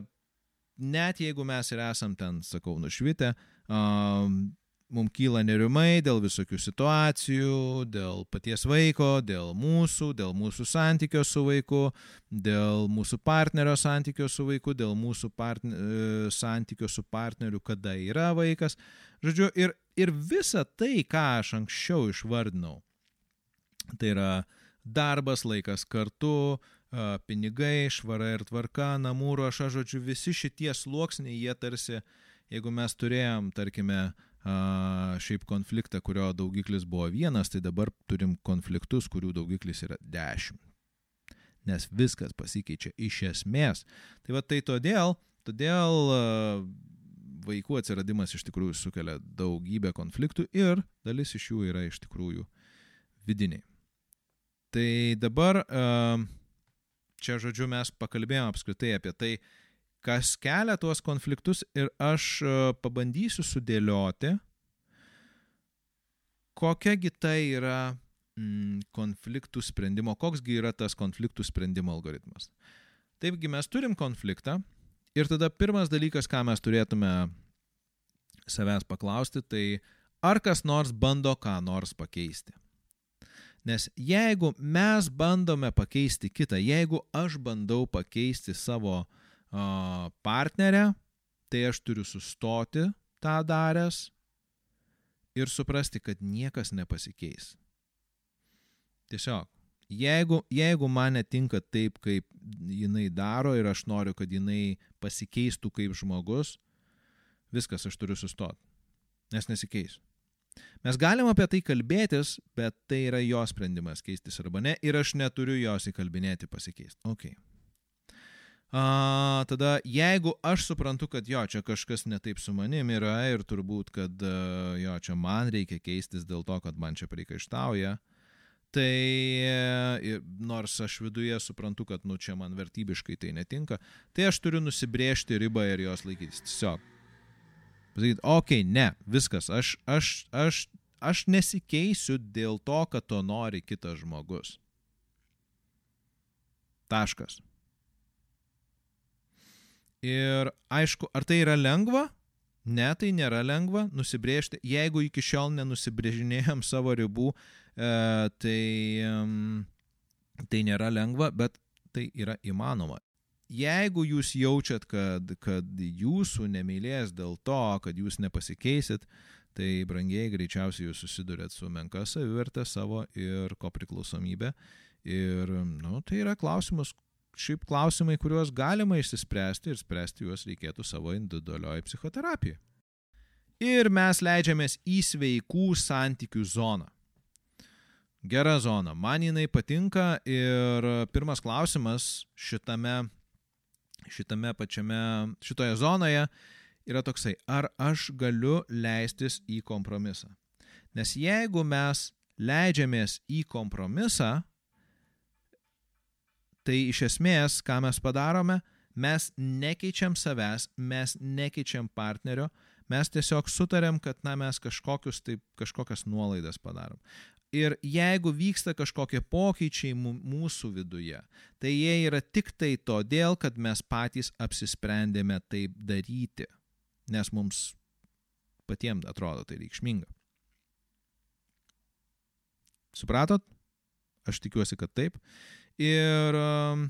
A: net jeigu mes ir esam ten, sakau, nušvitę, um, mums kyla nerimai dėl visokių situacijų, dėl paties vaiko, dėl mūsų, dėl mūsų santykio su vaiku, dėl mūsų partnerio santykio su vaiku, dėl mūsų partne, e, santykio su partneriu, kada yra vaikas. Žodžiu, ir, ir visa tai, ką aš anksčiau išvardinau, tai yra darbas, laikas kartu, pinigai, švara ir tvarka, namų ruoša, žodžiu, visi šitie sluoksniai, jie tarsi, jeigu mes turėjom, tarkime, šiaip konfliktą, kurio daugiklis buvo vienas, tai dabar turim konfliktus, kurių daugiklis yra dešimt. nes viskas pasikeičia iš esmės. Tai va tai todėl, todėl vaikų atsiradimas iš tikrųjų sukelia daugybę konfliktų ir dalis iš jų yra iš tikrųjų vidiniai. Tai dabar čia, žodžiu, mes pakalbėjome apskritai apie tai, kas kelia tuos konfliktus ir aš pabandysiu sudėlioti, kokiagi tai yra mm, konfliktų sprendimo, koksgi yra tas konfliktų sprendimo algoritmas. Taipgi mes turim konfliktą, Ir tada pirmas dalykas, ką mes turėtume savęs paklausti, tai ar kas nors bando ką nors pakeisti. Nes jeigu mes bandome pakeisti kitą, jeigu aš bandau pakeisti savo uh, partnerę, tai aš turiu sustoti tą daręs ir suprasti, kad niekas nepasikeis. Tiesiog Jeigu, jeigu man netinka taip, kaip jinai daro ir aš noriu, kad jinai pasikeistų kaip žmogus, viskas, aš turiu sustoti. Nes nesikeis. Mes galim apie tai kalbėtis, bet tai yra jo sprendimas keistis arba ne ir aš neturiu jos įkalbinėti pasikeisti. Ok. A, tada jeigu aš suprantu, kad jo, čia kažkas netaip su manim yra ir turbūt, kad jo, čia man reikia keistis dėl to, kad man čia priekaištauja, Tai e, nors aš viduje suprantu, kad nu čia man vertybiškai tai netinka, tai aš turiu nusibriežti ribą ir jos laikytis. Tiesiog. Pasakyti, okei, okay, ne, viskas, aš, aš, aš, aš nesikeisiu dėl to, kad to nori kitas žmogus. Taškas. Ir aišku, ar tai yra lengva? Ne, tai nėra lengva nusibriežti. Jeigu iki šiol nenusibrėžinėjom savo ribų, E, tai, tai nėra lengva, bet tai yra įmanoma. Jeigu jūs jaučiat, kad, kad jūsų nemylės dėl to, kad jūs nepasikeisit, tai brangiai greičiausiai jūs susidurėt su menka savivertė savo ir ko priklausomybė. Ir, nu, tai yra klausimas, šiaip klausimai, kuriuos galima išsispręsti ir spręsti juos reikėtų savo individualioje psichoterapijoje. Ir mes leidžiamės į sveikų santykių zoną. Gera zona. Man jinai patinka ir pirmas klausimas šitame, šitame pačiame, šitoje zonoje yra toksai, ar aš galiu leistis į kompromisą. Nes jeigu mes leidžiamės į kompromisą, tai iš esmės, ką mes padarome, mes nekeičiam savęs, mes nekeičiam partnerio, mes tiesiog sutarėm, kad na, mes kažkokius, taip, kažkokias nuolaidas padarom. Ir jeigu vyksta kažkokie pokyčiai mūsų viduje, tai jie yra tik tai todėl, kad mes patys apsisprendėme taip daryti, nes mums patiems atrodo tai reikšminga. Supratot? Aš tikiuosi, kad taip. Ir um,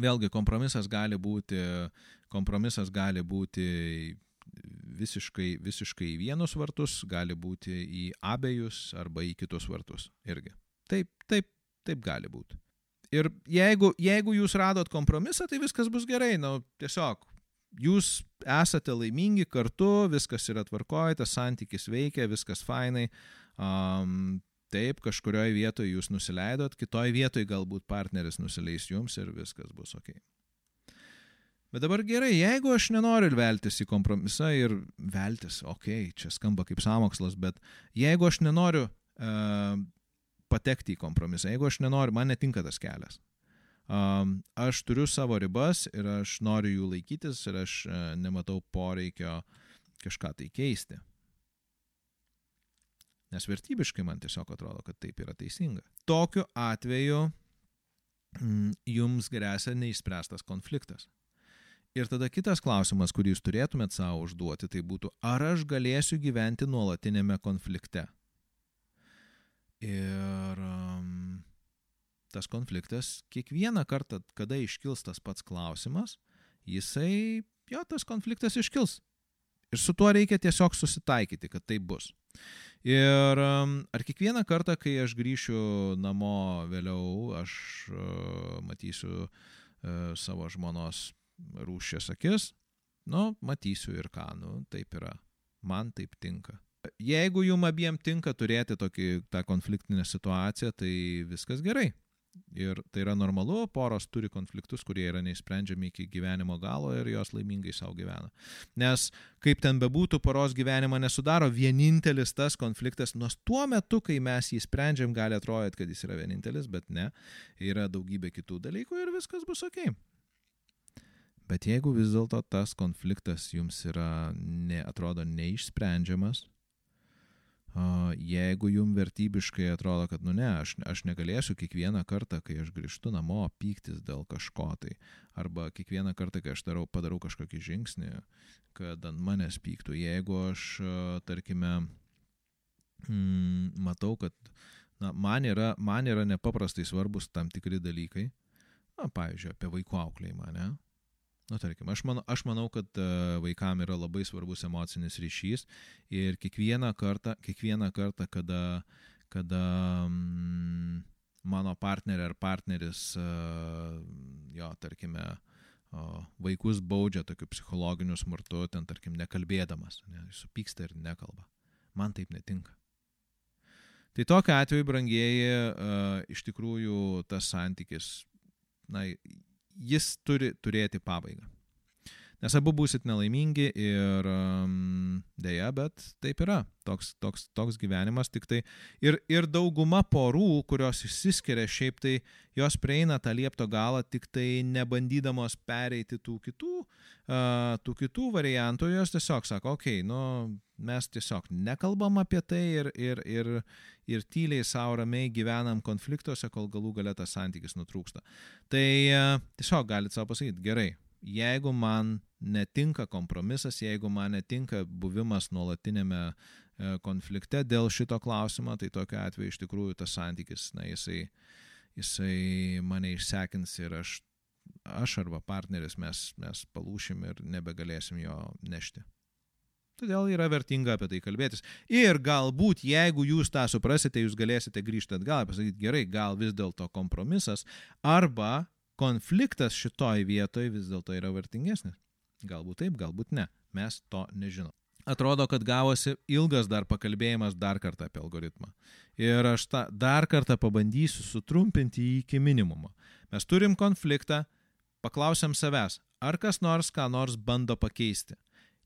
A: vėlgi kompromisas gali būti, kompromisas gali būti visiškai, visiškai į vienus vartus, gali būti į abiejus arba į kitus vartus irgi. Taip, taip, taip gali būti. Ir jeigu, jeigu jūs radot kompromisą, tai viskas bus gerai, nu, tiesiog jūs esate laimingi kartu, viskas yra tvarkoje, tas santykis veikia, viskas fainai. Um, taip, kažkurioje vietoje jūs nusileidot, kitoje vietoje galbūt partneris nusileis jums ir viskas bus ok. Bet dabar gerai, jeigu aš nenoriu veltis į kompromisą ir veltis, okei, okay, čia skamba kaip samokslas, bet jeigu aš nenoriu uh, patekti į kompromisą, jeigu aš nenoriu, man netinka tas kelias. Um, aš turiu savo ribas ir aš noriu jų laikytis ir aš uh, nematau poreikio kažką tai keisti. Nes vertybiškai man tiesiog atrodo, kad taip yra teisinga. Tokiu atveju mm, jums grėsia neišspręstas konfliktas. Ir tada kitas klausimas, kurį jūs turėtumėt savo užduoti, tai būtų, ar aš galėsiu gyventi nuolatinėme konflikte. Ir um, tas konfliktas, kiekvieną kartą, kada iškils tas pats klausimas, jisai, jo, tas konfliktas iškils. Ir su tuo reikia tiesiog susitaikyti, kad tai bus. Ir um, ar kiekvieną kartą, kai aš grįšiu namo vėliau, aš uh, matysiu uh, savo žmonos rūšės akis, nu, matysiu ir ką, nu, taip yra. Man taip tinka. Jeigu jum abiem tinka turėti tokį, tą konfliktinę situaciją, tai viskas gerai. Ir tai yra normalu, poros turi konfliktus, kurie yra neįsprendžiami iki gyvenimo galo ir jos laimingai savo gyvena. Nes kaip ten bebūtų, poros gyvenimą nesudaro vienintelis tas konfliktas, nors tuo metu, kai mes jį sprendžiam, gali atrodyti, kad jis yra vienintelis, bet ne, yra daugybė kitų dalykų ir viskas bus ok. Bet jeigu vis dėlto tas konfliktas jums yra, ne, atrodo, neišsprendžiamas, jeigu jum vertybiškai atrodo, kad, nu ne, aš, aš negalėsiu kiekvieną kartą, kai aš grįžtu namo, pyktis dėl kažko tai, arba kiekvieną kartą, kai aš darau, padarau kažkokį žingsnį, kad ant manęs pyktų. Jeigu aš, tarkime, mm, matau, kad na, man, yra, man yra nepaprastai svarbus tam tikri dalykai, na, pavyzdžiui, apie vaikų auklėjimą, ne? Na, tarkim, aš, man, aš manau, kad e, vaikam yra labai svarbus emocinis ryšys ir kiekvieną kartą, kiekvieną kartą kada, kada mm, mano partnerė ar partneris, uh, jo, tarkime, vaikus baudžia tokiu psichologiniu smurtu, ten, tarkim, nekalbėdamas, ne, supyksta ir nekalba. Man taip netinka. Tai tokiu atveju, brangieji, uh, iš tikrųjų tas santykis, na, jis turi turėti pabaigą. Nes abu būsit nelaimingi ir um, dėja, bet taip yra. Toks, toks, toks gyvenimas tik tai. Ir, ir dauguma porų, kurios išsiskiria šiaip tai, jos prieina tą liepto galą tik tai nebandydamos pereiti tų kitų, uh, tų kitų variantų, jos tiesiog sako, okei, okay, nu, mes tiesiog nekalbam apie tai ir, ir, ir, ir tyliai savo ramiai gyvenam konfliktuose, kol galų galę tas santykis nutrūksta. Tai uh, tiesiog galit savo pasakyti, gerai, jeigu man netinka kompromisas, jeigu man netinka buvimas nuolatinėme e, konflikte dėl šito klausimo, tai tokiu atveju iš tikrųjų tas santykis, na, jisai, jisai mane išsekins ir aš, aš arba partneris mes, mes palūšim ir nebegalėsim jo nešti. Todėl yra vertinga apie tai kalbėtis. Ir galbūt, jeigu jūs tą suprasite, jūs galėsite grįžti atgal ir pasakyti, gerai, gal vis dėlto kompromisas, arba konfliktas šitoj vietoj vis dėlto yra vertingesnis. Galbūt taip, galbūt ne. Mes to nežinom. Atrodo, kad gavosi ilgas dar pakalbėjimas dar kartą apie algoritmą. Ir aš tą dar kartą pabandysiu sutrumpinti jį iki minimumo. Mes turim konfliktą, paklausiam savęs, ar kas nors ką nors bando pakeisti.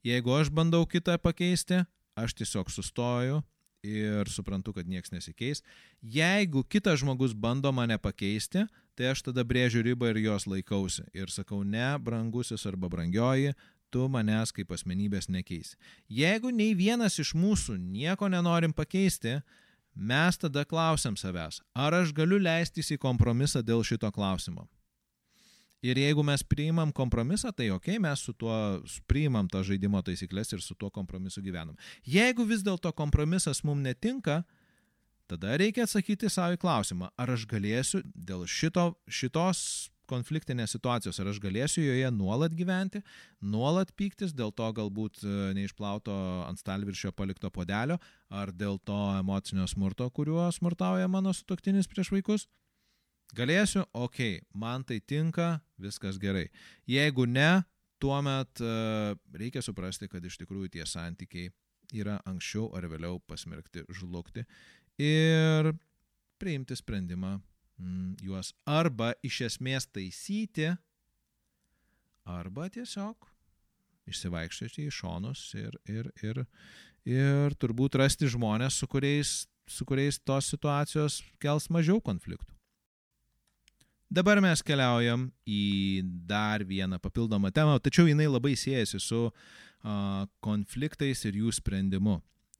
A: Jeigu aš bandau kitą pakeisti, aš tiesiog sustoju ir suprantu, kad niekas nesikeis. Jeigu kitas žmogus bando mane pakeisti, tai aš tada brėžiu ribą ir jos laikausi. Ir sakau, ne, brangusis arba brangioji, tu manęs kaip asmenybės nekeisi. Jeigu nei vienas iš mūsų nieko nenorim pakeisti, mes tada klausiam savęs, ar aš galiu leistis į kompromisą dėl šito klausimo. Ir jeigu mes priimam kompromisą, tai ok, mes su tuo priimam tą žaidimo taisyklės ir su tuo kompromisu gyvenam. Jeigu vis dėlto kompromisas mums netinka, tada reikia atsakyti savo į klausimą, ar aš galėsiu dėl šito, šitos konfliktinės situacijos, ar aš galėsiu joje nuolat gyventi, nuolat pyktis dėl to galbūt e, neišplauto ant stalviršio palikto podelio, ar dėl to emocinio smurto, kuriuo smurtauja mano sutoktinis prieš vaikus. Galėsiu, ok, man tai tinka, viskas gerai. Jeigu ne, tuomet uh, reikia suprasti, kad iš tikrųjų tie santykiai yra anksčiau ar vėliau pasmerkti žlugti ir priimti sprendimą mm, juos arba iš esmės taisyti, arba tiesiog išsivaikščioti į šonus ir, ir, ir, ir turbūt rasti žmonės, su kuriais, su kuriais tos situacijos kels mažiau konfliktų. Dabar mes keliaujam į dar vieną papildomą temą, tačiau jinai labai siejasi su uh, konfliktais ir jų sprendimu.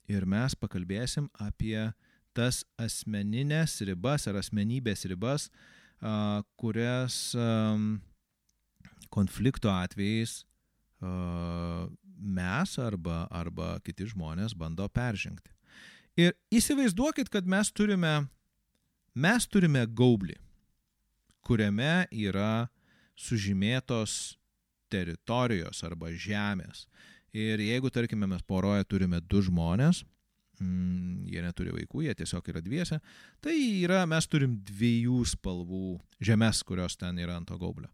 A: Ir mes pakalbėsim apie tas asmeninės ribas ar asmenybės ribas, kurias konflikto atvejais mes arba, arba kiti žmonės bando peržengti. Ir įsivaizduokit, kad mes turime, mes turime gaublį, kuriame yra sužymėtos teritorijos arba žemės. Ir jeigu, tarkime, mes poroje turime du žmonės, mm, jie neturi vaikų, jie tiesiog yra dviese, tai yra, mes turim dviejų spalvų žemės, kurios ten yra ant to gaublio.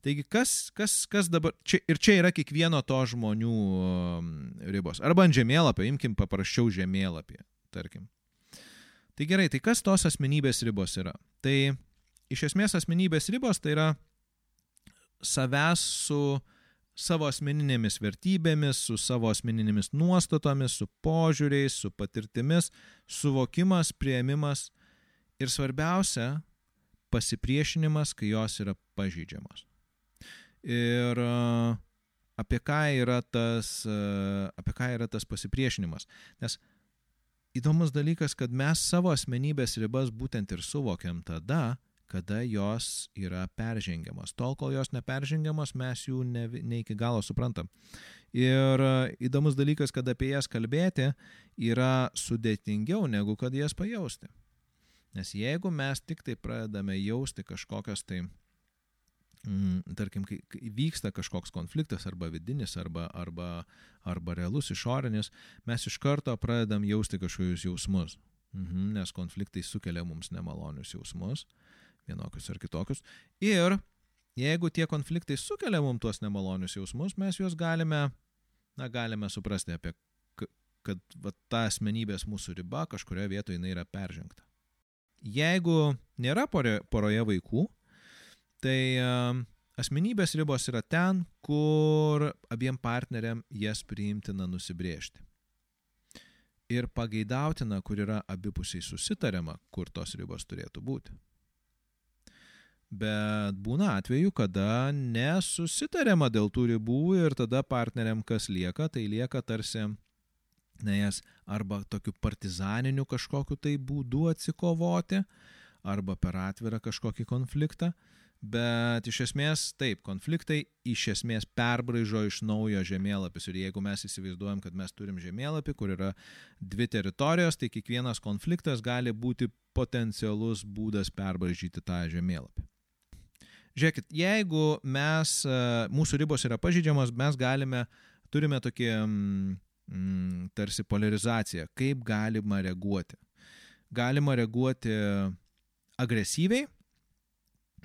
A: Taigi, kas, kas, kas dabar, čia, ir čia yra kiekvieno to žmonių um, ribos. Arba ant žemėlapio, imkim paprasčiau žemėlapį, tarkim. Tai gerai, tai kas tos asmenybės ribos yra? Tai iš esmės asmenybės ribos tai yra savęs su savo asmeninėmis vertybėmis, su savo asmeninėmis nuostatomis, su požiūriais, su patirtimis, suvokimas, prieimimas ir svarbiausia - pasipriešinimas, kai jos yra pažydžiamos. Ir apie ką yra tas, apie ką yra tas pasipriešinimas. Nes įdomus dalykas, kad mes savo asmenybės ribas būtent ir suvokiam tada, kada jos yra peržengiamas. Tol, kol jos neperžengiamas, mes jų ne, ne iki galo suprantam. Ir įdomus dalykas, kad apie jas kalbėti yra sudėtingiau negu kad jas pajausti. Nes jeigu mes tik tai pradedame jausti kažkokias tai, mm, tarkim, kai, vyksta kažkoks konfliktas arba vidinis, arba, arba, arba realus išorinis, mes iš karto pradedam jausti kažkokius jausmus. Mhm, nes konfliktai sukelia mums nemalonius jausmus vienokius ar kitokius. Ir jeigu tie konfliktai sukelia mums tuos nemalonius jausmus, mes juos galime, na, galime suprasti apie, kad va, ta asmenybės mūsų riba kažkurioje vietoje jinai yra peržengta. Jeigu nėra poroje vaikų, tai asmenybės ribos yra ten, kur abiem partneriam jas priimtina nusibriežti. Ir pageidautina, kur yra abipusiai susitariama, kur tos ribos turėtų būti. Bet būna atveju, kada nesusitariama dėl tų ribų ir tada partneriam kas lieka, tai lieka tarsi, na jas arba tokiu partizaniniu kažkokiu tai būdu atsikovoti, arba per atvirą kažkokį konfliktą. Bet iš esmės taip, konfliktai iš esmės perbraižo iš naujo žemėlapius. Ir jeigu mes įsivaizduojam, kad mes turim žemėlapį, kur yra dvi teritorijos, tai kiekvienas konfliktas gali būti potencialus būdas perbraižyti tą žemėlapį. Žiūrėkit, jeigu mes, e, mūsų ribos yra pažydžiamos, mes galime, turime tokį mm, mm, tarsi polarizaciją, kaip galima reaguoti. Galima reaguoti agresyviai,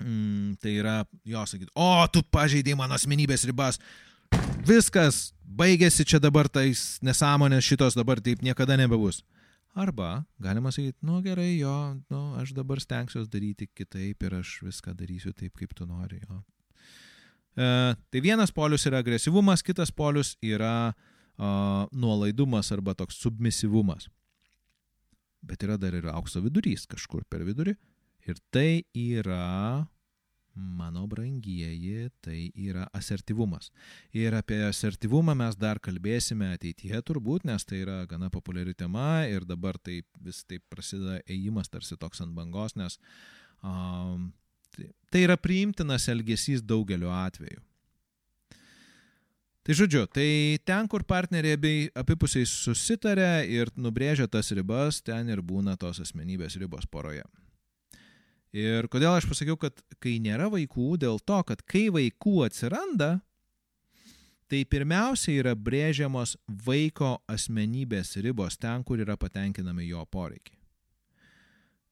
A: mm, tai yra jo sakyti, o tu pažeidėjai mano asmenybės ribas, viskas, baigėsi čia dabar tais nesąmonės šitos dabar taip niekada nebebus. Arba galima sakyti, nu gerai, jo, nu, aš dabar stengsiuosi daryti kitaip ir aš viską darysiu taip, kaip tu nori. Jo. E, tai vienas polius yra agresyvumas, kitas polius yra e, nuolaidumas arba toks submisyvumas. Bet yra dar ir aukso vidurys kažkur per vidurį. Ir tai yra mano brangieji, tai yra asertyvumas. Ir apie asertyvumą mes dar kalbėsime ateityje turbūt, nes tai yra gana populiari tema ir dabar tai vis taip prasideda ėjimas tarsi toks ant bangos, nes um, tai, yra priimtinas elgesys daugeliu atveju. Tai žodžiu, tai ten, kur partneriai bei apipusiai susitarė ir nubrėžia tas ribas, ten ir būna tos asmenybės ribos poroje. Ir kodėl aš pasakiau, kad kai nėra vaikų, dėl to, kad kai vaikų atsiranda, tai pirmiausia yra brėžiamos vaiko asmenybės ribos ten, kur yra patenkinami jo poreikiai.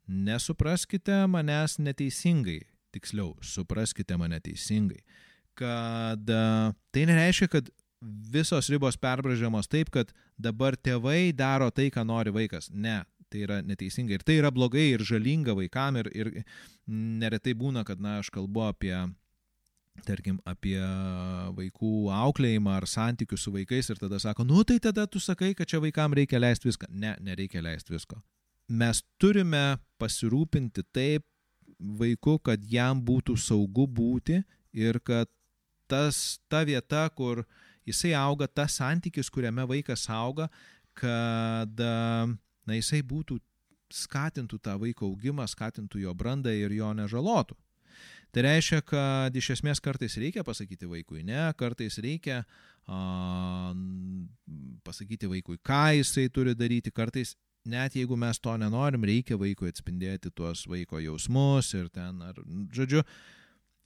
A: Nesupraskite manęs neteisingai, tiksliau, supraskite mane teisingai, kad tai nereiškia, kad visos ribos perbražiamos taip, kad dabar tėvai daro tai, ką nori vaikas. Ne, tai yra neteisinga ir tai yra blogai ir žalinga vaikam ir, ir neretai būna, kad, na, aš kalbu apie tarkim, apie vaikų auklėjimą ar santykius su vaikais ir tada sako, nu tai tada tu sakai, kad čia vaikam reikia leisti viską. Ne, nereikia leisti visko. Mes turime pasirūpinti taip vaiku, kad jam būtų saugu būti ir kad tas, ta vieta, kur jisai auga, tas santykis, kuriame vaikas auga, kad na jisai būtų skatintų tą vaiko augimą, skatintų jo brandą ir jo nežalotų. Tai reiškia, kad iš esmės kartais reikia pasakyti vaikui ne, kartais reikia a, pasakyti vaikui, ką jisai turi daryti, kartais net jeigu mes to nenorim, reikia vaikui atspindėti tuos vaiko jausmus ir ten, ar, žodžiu,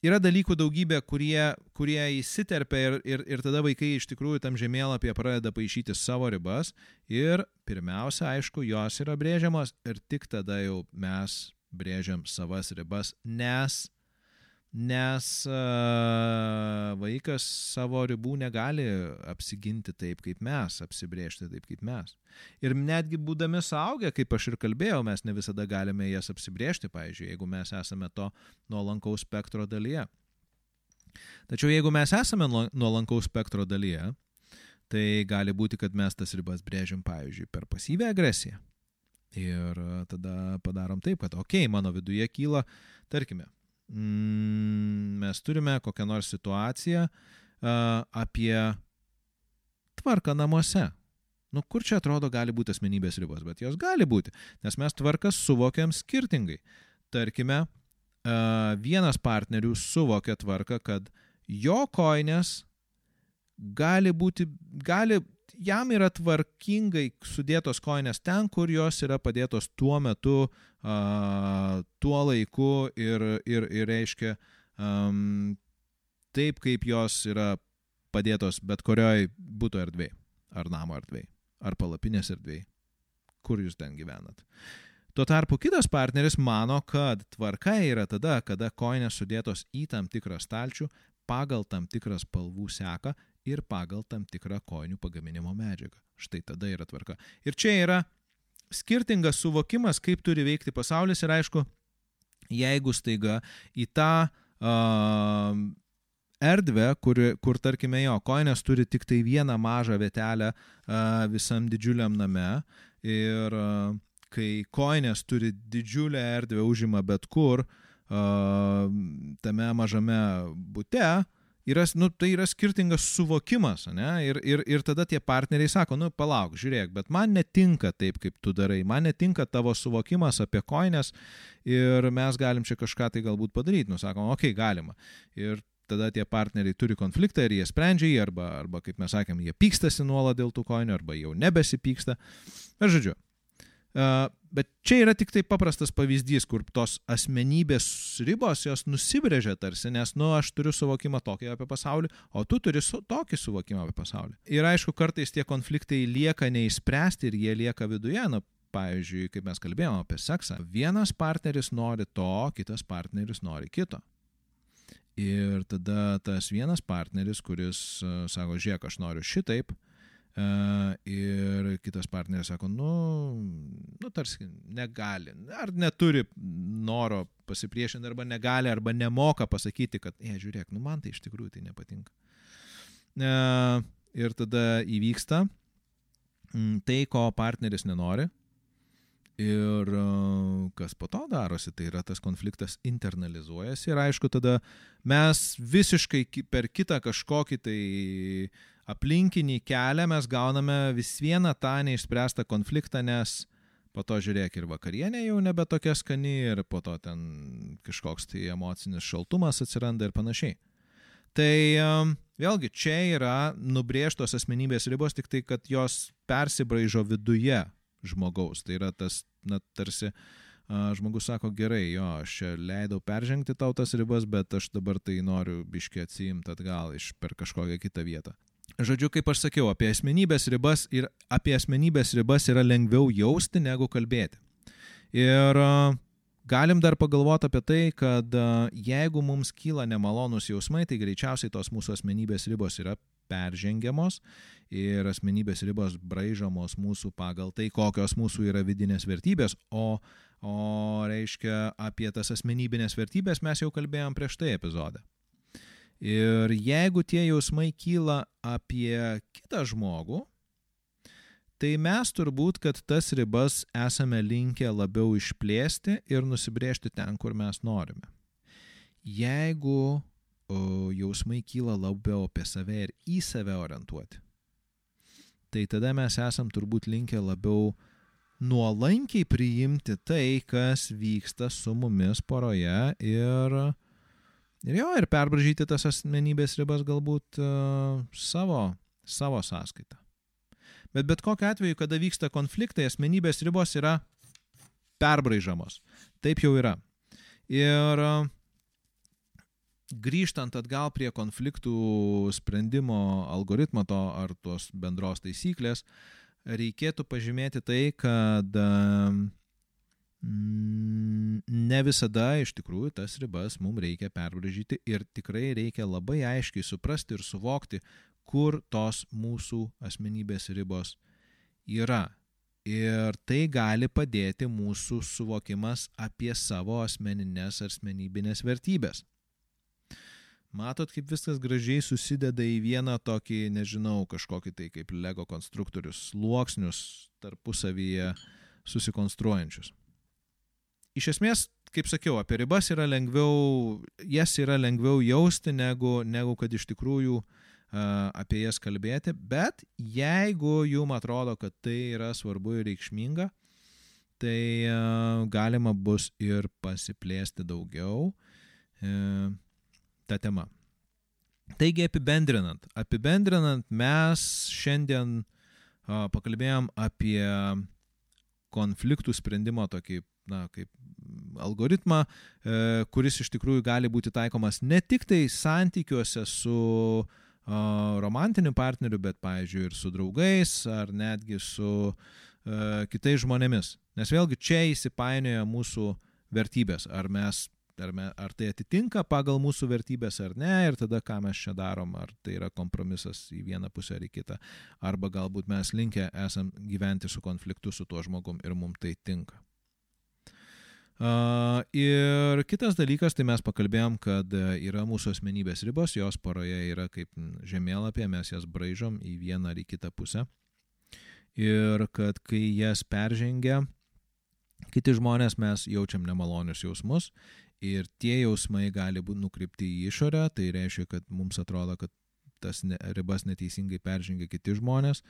A: yra dalykų daugybė, kurie, kurie įsiterpia ir, ir, ir tada vaikai iš tikrųjų tam žemėlapyje pradeda paaišyti savo ribas ir pirmiausia, aišku, jos yra brėžiamos ir tik tada jau mes brėžiam savas ribas, nes nes e, vaikas savo ribų negali apsiginti taip, kaip mes, apsibriežti taip, kaip mes. Ir netgi būdami suaugę, kaip aš ir kalbėjau, mes ne visada galime jas apsibriežti, pavyzdžiui, jeigu mes esame to nuolankaus spektro dalyje. Tačiau jeigu mes esame nuolankaus spektro dalyje, tai gali būti, kad mes tas ribas brėžiam, pavyzdžiui, per pasyvę agresiją. Ir tada padarom taip, kad, okei, okay, mano viduje kyla, tarkime, mes turime kokią nors situaciją apie tvarką namuose. Nu, kur čia atrodo gali būti asmenybės ribos, bet jos gali būti, nes mes tvarkas suvokiam skirtingai. Tarkime, vienas partnerių suvokia tvarką, kad jo koinės gali būti, gali jam yra tvarkingai sudėtos koinės ten, kur jos yra padėtos tuo metu, uh, tuo laiku ir, ir, ir reiškia um, taip, kaip jos yra padėtos bet kurioj būtų erdvėje, ar namo erdvėje, ar palapinės erdvėje, kur jūs ten gyvenat. Tuo tarpu kitas partneris mano, kad tvarka yra tada, kada koinės sudėtos į tam tikrą stalčių pagal tam tikrą spalvų seką ir pagal tam tikrą kojinių pagaminimo medžiagą. Štai tada yra tvarka. Ir čia yra skirtingas suvokimas, kaip turi veikti pasaulis ir aišku, jeigu staiga į tą uh, erdvę, kur, kur tarkime jo, koinės turi tik tai vieną mažą vietelę uh, visam didžiuliam name ir uh, kai koinės turi didžiulę erdvę užima bet kur uh, tame mažame bute, uh, yra, nu, tai yra skirtingas suvokimas, ne? Ir, ir, ir tada tie partneriai sako, nu, palauk, žiūrėk, bet man netinka taip, kaip tu darai, man netinka tavo suvokimas apie koinės ir mes galim čia kažką tai galbūt padaryti. Nu, sakom, okei, okay, galima. Ir tada tie partneriai turi konfliktą ir jie sprendžia jį, arba, arba kaip mes sakėm, jie pykstasi nuolat dėl tų koinių, arba jau nebesipyksta. Na, žodžiu, Bet čia yra tik tai paprastas pavyzdys, kur tos asmenybės ribos jos nusibrėžia tarsi, nes, nu, aš turiu suvokimą tokį apie pasaulį, o tu turi su, tokį suvokimą apie pasaulį. Ir aišku, kartais tie konfliktai lieka neįspręsti ir jie lieka viduje, nu, pavyzdžiui, kaip mes kalbėjome apie seksą, vienas partneris nori to, kitas partneris nori kito. Ir tada tas vienas partneris, kuris uh, sako, žiūrėk, aš noriu šitaip, Ir kitas partneris sako, nu, nu, tarsi negali, ar neturi noro pasipriešinti, arba negali, arba nemoka pasakyti, kad, e, žiūrėk, nu man tai iš tikrųjų tai nepatinka. Ir tada įvyksta tai, ko partneris nenori. Ir kas po to darosi, tai yra tas konfliktas internalizuojasi ir aišku, tada mes visiškai per kitą kažkokį tai aplinkinį kelią mes gauname vis vieną tą neišspręstą konfliktą, nes po to žiūrėk ir vakarienė jau nebe tokia skani ir po to ten kažkoks tai emocinis šaltumas atsiranda ir panašiai. Tai um, vėlgi čia yra nubrėžtos asmenybės ribos, tik tai, kad jos persibraižo viduje žmogaus. Tai yra tas, na, tarsi uh, žmogus sako, gerai, jo, aš čia leidau peržengti tau tas ribas, bet aš dabar tai noriu biškiai atsiimti atgal iš per kažkokią kitą vietą. Žodžiu, kaip aš sakiau, apie asmenybės ribas ir apie asmenybės ribas yra lengviau jausti negu kalbėti. Ir galim dar pagalvoti apie tai, kad jeigu mums kyla nemalonus jausmai, tai greičiausiai tos mūsų asmenybės ribos yra peržengiamos ir asmenybės ribos braižomos mūsų pagal tai, kokios mūsų yra vidinės vertybės, o, o reiškia apie tas asmenybinės vertybės mes jau kalbėjom prieš tai epizode. Ir jeigu tie jausmai kyla apie kitą žmogų, tai mes turbūt, kad tas ribas esame linkę labiau išplėsti ir nusibriežti ten, kur mes norime. Jeigu jausmai kyla labiau apie save ir į save orientuoti, tai tada mes esam turbūt linkę labiau nuolankiai priimti tai, kas vyksta su mumis poroje ir Ir jo, ir perbražyti tas asmenybės ribas galbūt uh, savo, savo sąskaitą. Bet bet kokiu atveju, kada vyksta konfliktai, asmenybės ribos yra perbraižamos. Taip jau yra. Ir uh, grįžtant atgal prie konfliktų sprendimo algoritmo to ar tos bendros taisyklės, reikėtų pažymėti tai, kad ne visada iš tikrųjų tas ribas mums reikia perbražyti ir tikrai reikia labai aiškiai suprasti ir suvokti, kur tos mūsų asmenybės ribos yra. Ir tai gali padėti mūsų suvokimas apie savo asmeninės asmenybinės vertybės. Matot, kaip viskas gražiai susideda į vieną tokį, nežinau, kažkokį tai kaip Lego konstruktorius, sluoksnius tarpusavyje susikonstruojančius. Iš esmės, kaip sakiau, apie ribas yra lengviau, jas yra lengviau jausti, negu, negu kad iš tikrųjų uh, apie jas kalbėti, bet jeigu jums atrodo, kad tai yra svarbu ir reikšminga, tai galima bus ir pasiplėsti daugiau e, tą temą. Taigi apibendrinant, apibendrinant, mes šiandien pakalbėjom apie konfliktų sprendimo tokį, na, kaip algoritmą, e, kuris iš tikrųjų gali būti taikomas ne tik tai santykiuose su uh, romantiniu partneriu, bet, pavyzdžiui, ir su draugais, ar netgi su uh, kitais žmonėmis. Nes vėlgi čia įsipainioja mūsų vertybės, ar mes ar, me, ar tai atitinka pagal mūsų vertybės ar ne, ir tada ką mes čia darom, ar tai yra kompromisas į vieną pusę ar į kitą, arba galbūt mes linkę esam gyventi su konfliktu su tuo žmogum ir mums tai tinka. Uh, ir kitas dalykas, tai mes pakalbėjom, kad e, yra mūsų asmenybės ribos, jos poroje yra kaip žemėlapė, mes jas braižom į vieną ar į kitą pusę. Ir kad kai jas peržengia, kiti žmonės mes jaučiam nemalonius jausmus ir tie jausmai gali būti nukreipti į išorę, tai reiškia, kad mums atrodo, kad tas ribas neteisingai peržengia kiti žmonės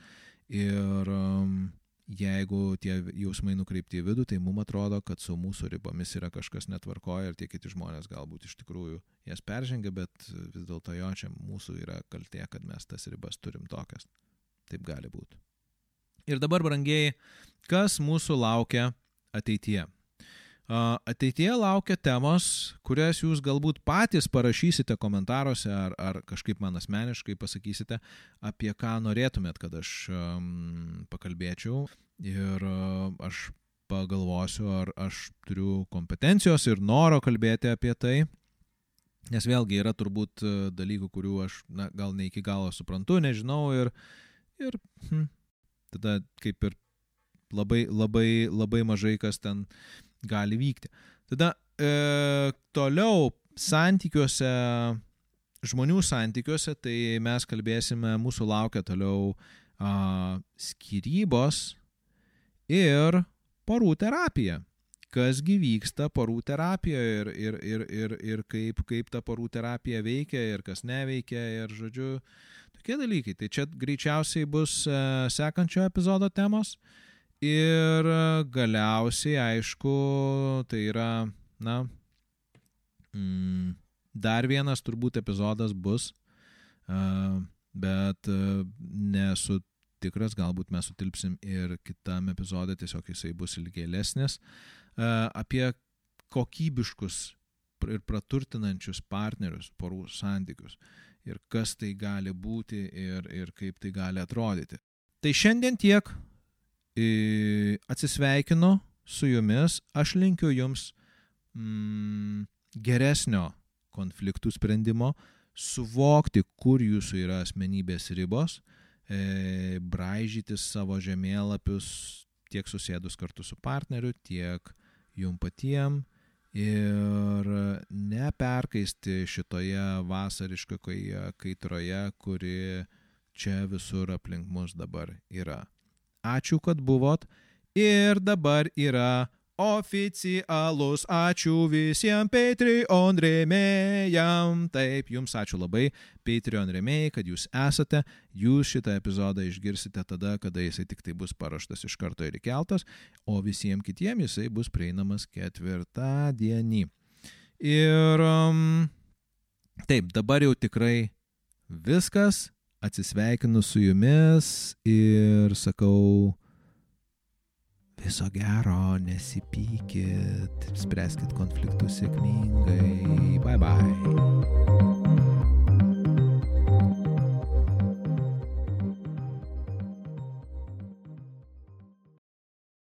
A: ir um, jeigu tie jausmai nukreipti į vidų, tai mums atrodo, kad su mūsų ribomis yra kažkas netvarkoja ir tie kiti žmonės galbūt iš tikrųjų jas peržengia, bet vis dėlto jo čia mūsų yra kaltė, kad mes tas ribas turim tokias. Taip gali būti. Ir dabar, brangiai, kas mūsų laukia ateityje? Ateityje laukia temos, kurias jūs galbūt patys parašysite komentaruose ar, ar kažkaip man asmeniškai pasakysite, apie ką norėtumėt, kad aš um, pakalbėčiau. Ir uh, aš pagalvosiu, ar aš turiu kompetencijos ir noro kalbėti apie tai. Nes vėlgi yra turbūt dalykų, kurių aš na, gal ne iki galo suprantu, nežinau ir, ir hm, tada kaip ir labai, labai, labai mažai kas ten gali vykti. Tada e, toliau santykiuose, žmonių santykiuose, tai mes kalbėsime, mūsų laukia toliau a, skirybos ir porų terapija. Kasgi vyksta porų terapijoje ir, ir, ir, ir, ir kaip, kaip ta porų terapija veikia ir kas neveikia ir, žodžiu, tokie dalykai. Tai čia greičiausiai bus e, sekančio epizodo temos. Uh, Ir galiausiai, aišku, tai yra, na, mm, dar vienas turbūt epizodas bus, uh, bet uh, nesu tikras, galbūt mes sutilpsim ir kitam epizodė, tiesiog jisai bus ilgėlesnis, apie kokybiškus ir praturtinančius partnerius, porų santykius ir kas tai gali būti ir, ir kaip tai gali atrodyti. Tai šiandien tiek atsisveikinu su jumis, aš linkiu jums mm, geresnio konfliktų sprendimo, suvokti, kur jūsų yra asmenybės ribos, e, braižyti savo žemėlapius tiek susėdus kartu su partneriu, tiek jum patiem. Ir neperkaisti šitoje vasariškoje kaitroje, kuri čia visur aplink mus dabar yra. Ačiū, kad buvot. Ir dabar yra oficialus ačiū visiems Patreon rėmėjam. Taip, jums ačiū labai Patreon rėmėjai, kad jūs esate. Jūs šitą epizodą išgirsite tada, kada jisai tik tai bus paraštas iš karto ir įkeltas, o visiems kitiems jisai bus prieinamas ketvirtadienį. Ir um, taip, dabar jau tikrai viskas atsisveikinu su jumis ir sakau viso gero, nesipykit, spręskit konfliktus sėkmingai. Bye bye.